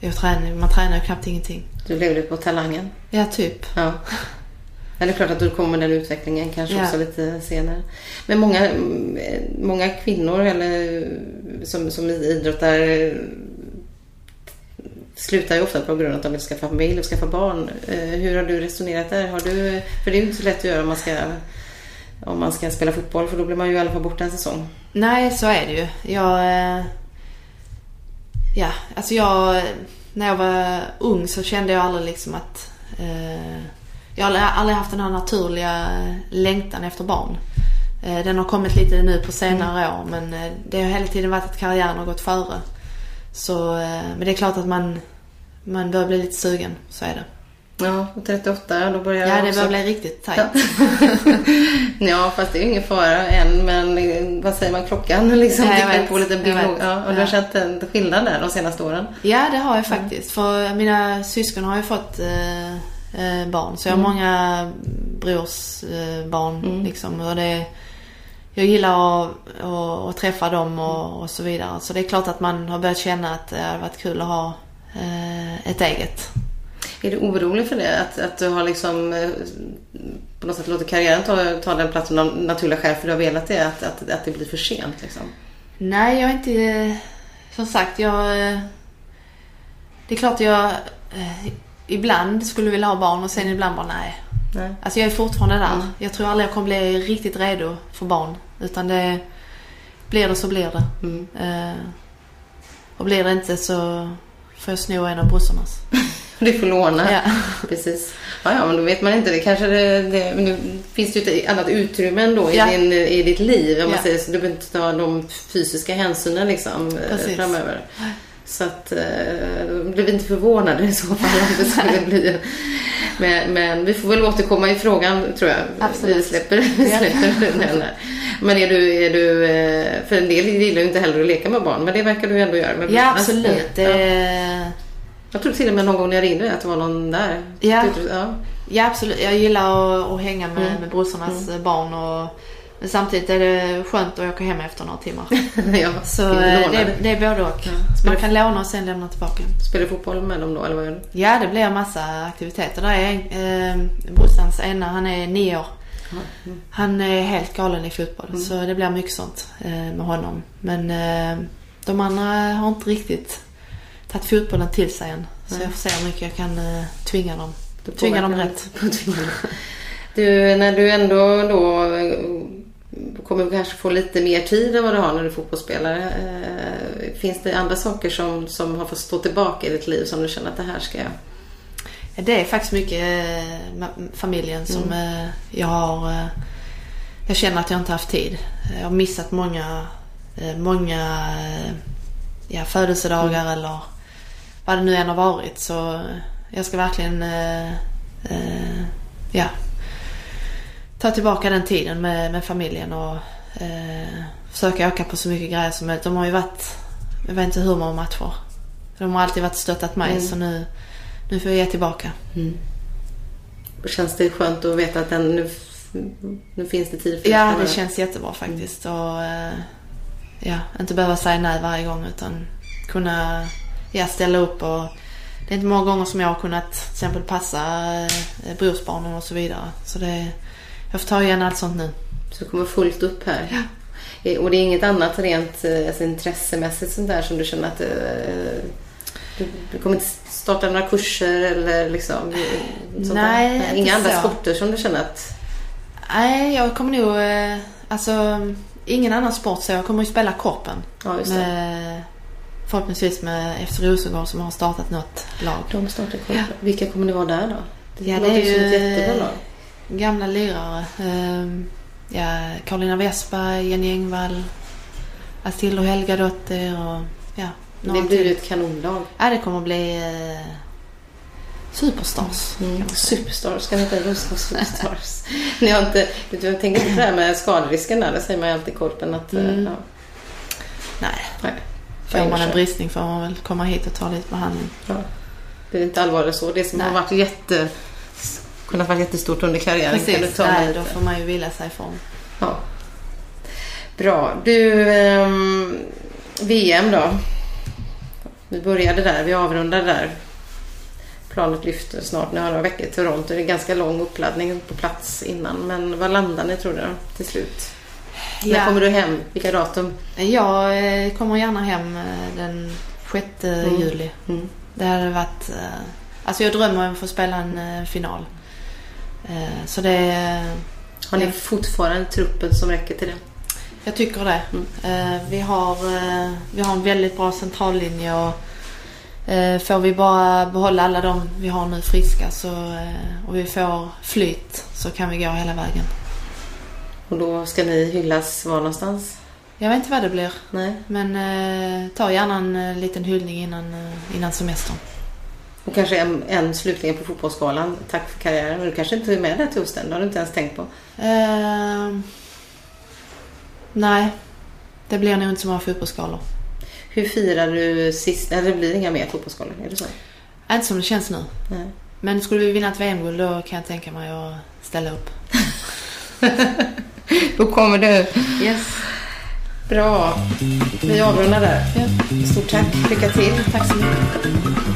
C: Jag tränar, man tränar ju knappt ingenting.
B: Du levde på talangen.
C: Ja, typ.
B: Ja. Ja, det är klart att du kommer den utvecklingen kanske
C: Ja.
B: också lite senare. Men många, många kvinnor eller som, som idrottar eh, slutar ju ofta på grund av att de vill skaffa familj och skaffa barn. Eh, Hur har du resonerat där? Har du, för det är ju inte så lätt att göra om man ska, om man ska spela fotboll för då blir man ju i alla fall borta en säsong.
C: Nej, så är det ju. Jag... eh, Ja, alltså jag... När jag var ung så kände jag aldrig liksom att... Eh, jag har aldrig, haft den här naturliga längtan efter barn. Eh, den har kommit lite nu på senare år men eh, det har hela tiden varit att karriären har gått före. Så, eh, men det är klart att man, man börjar bli lite sugen, så är det.
B: Ja, och 38 då börjar
C: Ja,
B: jag
C: det
B: också.
C: börjar bli riktigt tajt. [laughs]
B: ja, fast det är ju ingen fara än. Men vad säger man, klockan [laughs] liksom
C: Ja, jag
B: tickar på lite
C: vet.
B: Ja, och du har
C: Ja.
B: känt en skillnad där de senaste åren?
C: Ja, det har jag faktiskt. För mina syskon har ju fått eh, eh, barn. Så jag
B: Mm.
C: har många brors eh, barn liksom. Och det, jag gillar att, att, att träffa dem och, och så vidare. Så det är klart att man har börjat känna att det hade varit kul att ha eh, ett eget.
B: Är du orolig för det? Att, att du har liksom eh, på något sätt låtit karriären ta, ta den platsen av naturliga skäl för du har velat det? Att, att, att det blir för sent liksom?
C: Nej, jag är inte... eh, Som sagt, jag... eh, Det är klart jag ibland skulle vilja ha barn och sen ibland bara nej.
B: Nej.
C: Alltså jag är fortfarande där.
B: Mm.
C: Jag tror aldrig jag kommer bli riktigt redo för barn. Utan det... Blir det så blir det.
B: Mm.
C: Eh, och blir det inte så får jag sno en av brorsornas. [laughs]
B: Du får låna.
C: Ja.
B: Precis. Ja, ja, men då vet man inte. Det kanske det, det, nu finns det ju ett annat utrymme ändå i,
C: Ja.
B: din, i ditt liv. Om man
C: Ja.
B: säger så. Du behöver inte ta de fysiska hänsynen liksom, eh,
C: Precis.
B: framöver. Så att, eh, vi inte förvånade i så fall om det skulle bli. Men, men vi får väl återkomma i frågan tror jag.
C: Absolut.
B: Vi släpper, vi släpper den här. Men är du, är du, eh, för en del gillar ju inte heller att leka med barn. Men det verkar du ändå göra. Med
C: Ja, absolut.
B: Ja. Jag tror till och med någon gång när jag ringde att det var någon där.
C: Ja.
B: Ja.
C: Ja, absolut. Jag gillar att, att hänga med,
B: Mm.
C: med brorsornas barn. Och, men samtidigt är det skönt att åka hem efter några timmar. [laughs]
B: ja,
C: Så eh, det, det är både och. Man kan låna och sen lämna tillbaka.
B: Spelar du fotboll med dem då eller vad gör du?
C: Ja, det blir massa aktiviteter. Där är eh, brorsans ena, han är nio år. Han är helt galen i fotboll. Så det blir mycket sånt eh, med honom. Men eh, de andra har inte riktigt tagit fotbollen till sig än. Så jag får se hur mycket jag kan eh, tvinga dem. Tvinga dem rätt. [laughs]
B: Du, när du ändå då eh, kommer kanske få lite mer tid än vad du har när du är fotbollsspelare. Eh, finns det andra saker som, som har fått stå tillbaka i ditt liv som du känner att det här ska jag...
C: Ja, Det är faktiskt mycket eh, familjen som eh, jag har... Jag känner att jag inte haft tid. Jag har missat många, många ja, födelsedagar eller vad det nu än har varit. Så jag ska verkligen ja, ta tillbaka den tiden med, med familjen och eh, försöka åka på så mycket grejer som möjligt. De har ju varit, jag vet inte hur många matcher. De har alltid varit stöttat mig så nu, nu får jag ge tillbaka.
B: Känns det skönt att veta att den, nu, nu finns det tid för
C: Ja, det känns jättebra faktiskt. Och, eh, ja, inte behöva säga nej varje gång utan kunna ja, ställa upp. Och, det är inte många gånger som jag har kunnat till exempel passa eh, brorsbarnen och så vidare. Så det, jag får ta igen allt sånt nu.
B: Så det kommer fullt upp här. Eh, Och det är inget annat rent eh, alltså, intressemässigt sånt där som du känner att eh, du, du kommer inte starta några kurser eller liksom sånt
C: Nej,
B: där? Inga andra
C: så.
B: sporter som du känner att
C: Nej, jag kommer nog... Alltså, ingen annan sport så jag kommer ju spela korpen.
B: Ja, just det.
C: med, förhoppningsvis med FC Rosengård som har startat något lag.
B: de startar korpen. Vilka kommer ni vara där då? Det
C: Ja, det
B: låter
C: är
B: ju som ett jättebra lag.
C: Gamla lirare. Ehm, ja, Karolina Westberg, Jenny Engvall, Astildo Helgadotter och ja,
B: Det blir
C: till.
B: ett kanonlag.
C: Ja, det kommer bli eh, superstars. kan säga.
B: Superstars, ska ni heta Superstars? [laughs] Ni har inte, du, jag tänker på det här med skaderisken där. Det säger man ju alltid i korpen att... eh,
C: Mm.
B: Ja,
C: Nej,
B: nej.
C: får man en bristning får man väl komma hit och ta lite behandling.
B: Ja. Det är inte allvarligt så. Det som
C: Nej.
B: har varit jätte... kunnat vara jättestort under karriären kan du
C: Precis,
B: ta
C: nej, då får man ju vila sig ifrån.
B: Ja. Bra. Du, ehm, VM då. Vi började där, vi avrundade där. Planet lyfter snart, nu har några veckor till Toronto. Det är ganska lång uppladdning på plats innan. Men vad landar ni tror du till slut? När
C: Ja.
B: kommer du hem? Vilka datum?
C: Jag eh, kommer gärna hem eh, den 6 juli.
B: Mm.
C: Det hade varit... eh, Alltså jag drömmer om att få spela en eh, final. Eh, Så det...
B: Har ni fortfarande truppen som räcker till det?
C: Jag tycker det. Eh, Vi har, eh, vi har en väldigt bra centrallinje och får vi bara behålla alla de vi har nu friska så, och vi får flyt så kan vi gå hela vägen.
B: Och då ska ni hyllas var någonstans?
C: Jag vet inte vad det blir
B: Nej.
C: men eh, ta gärna en liten hyllning innan, innan semestern.
B: Och kanske en, en slutligen på fotbollsskalan. Tack för karriären. Men du kanske inte är med där till hösten. Det har du inte ens tänkt på.
C: Ehm, nej, det blir nog inte så många fotbollsskalor.
B: Hur firar du sist? Eller det blir inga mer fotbollsskalor? Är det så?
C: Inte som det känns nu.
B: Nej.
C: Men skulle vi vinna ett VM-guld då kan jag tänka mig att ställa upp. [laughs]
B: Då kommer du.
C: Yes.
B: Bra. Vi avrundar där. Stort tack. Lycka till.
C: Tack så mycket.